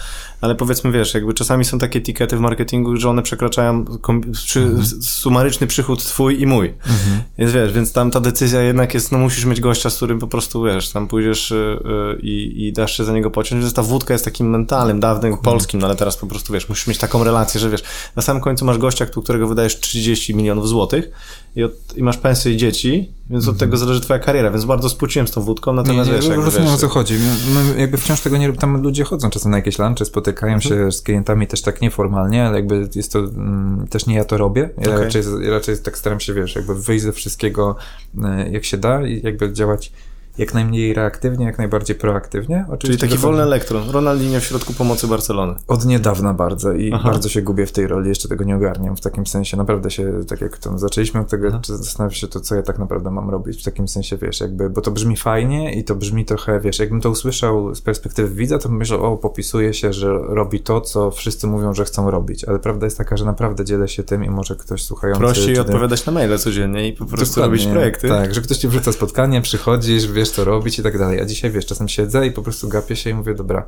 ale powiedzmy, wiesz, jakby czasami są takie etykiety w marketingu, że one przekraczają przy, mhm. sumaryczny przychód twój i mój. Mhm. Więc wiesz, więc tam ta decyzja jednak jest, no musisz mieć gościa, z którym po prostu, wiesz, tam pójdziesz yy, i, i dasz się za niego pociąć, więc ta wódka jest takim mentalnym, dawnym, mhm. polskim, no ale teraz po prostu, wiesz, musisz mieć taką relację, że wiesz, na samym końcu masz gościa, którego wydajesz 30 milionów złotych i, od, i masz pensję i dzieci, więc od mhm. tego zależy twoja kariera, więc bardzo spłuciłem z tą wódką, natomiast nie, nie, wiesz, jakby, rozumiem wiesz, o co chodzi. My jakby wciąż tego nie tam ludzie chodzą czasem na jakieś lunchy, spotykają mhm. się z klientami też tak nieformalnie, ale jakby jest to, mm, też nie ja to robię. Ja okay. raczej, raczej tak staram się, wiesz, jakby wyjść ze wszystkiego e, jak się da i jakby działać jak najmniej reaktywnie, jak najbardziej proaktywnie. Oczywiście Czyli taki wolny elektron, Ronaldinho w środku pomocy Barcelony. Od niedawna bardzo i Aha. bardzo się gubię w tej roli, jeszcze tego nie ogarniam w takim sensie, naprawdę się, tak jak to zaczęliśmy od tego, zastanawiam się to, co ja tak naprawdę mam robić, w takim sensie, wiesz, jakby, bo to brzmi fajnie i to brzmi trochę, wiesz, jakbym to usłyszał z perspektywy widza, to bym myślał, o, popisuje się, że robi to, co wszyscy mówią, że chcą robić, ale prawda jest taka, że naprawdę dzielę się tym i może ktoś słuchający... Prosi odpowiadać na maile codziennie i po prostu Dokładnie, robić projekty. Tak, że ktoś ci wrzuca spotkanie, przychodzisz, wiesz co robić i tak dalej, a dzisiaj, wiesz, czasem siedzę i po prostu gapię się i mówię, dobra,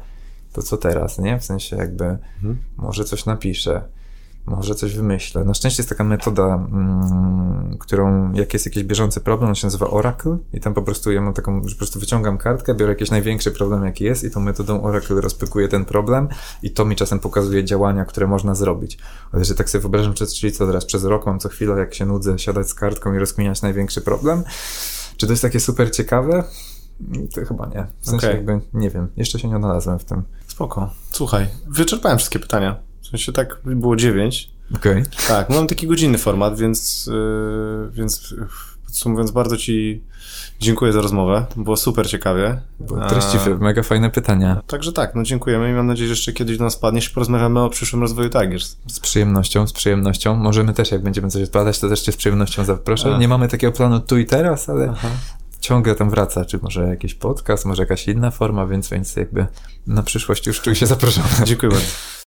to co teraz, nie? W sensie jakby mhm. może coś napiszę, może coś wymyślę. Na szczęście jest taka metoda, mm, którą, jak jest jakiś bieżący problem, on się nazywa Oracle i tam po prostu ja mam taką, że po prostu wyciągam kartkę, biorę jakiś największy problem, jaki jest i tą metodą Oracle rozpykuję ten problem i to mi czasem pokazuje działania, które można zrobić. Ale że tak sobie wyobrażam, czyli co teraz, przez rok mam co chwilę, jak się nudzę, siadać z kartką i rozkminiać największy problem. Czy to jest takie super ciekawe? To chyba nie. W sensie okay. jakby, nie wiem, jeszcze się nie odnalazłem w tym. Spoko. Słuchaj, wyczerpałem wszystkie pytania. W sensie tak było dziewięć. Okej. Okay. Tak, mam taki godzinny format, więc, yy, więc podsumowując, bardzo Ci dziękuję za rozmowę. Było super ciekawie. Było treściwe, mega fajne pytania. Także tak, no dziękujemy i mam nadzieję, że jeszcze kiedyś do nas padniesz i porozmawiamy o przyszłym rozwoju Tigers. Z przyjemnością, z przyjemnością. Możemy też, jak będziemy coś odpadać, to też Cię z przyjemnością zaproszę. A. Nie mamy takiego planu tu i teraz, ale Aha ciągle tam wraca, czy może jakiś podcast, może jakaś inna forma, więc, więc jakby na przyszłość już czuję się zaproszony. Dziękuję bardzo.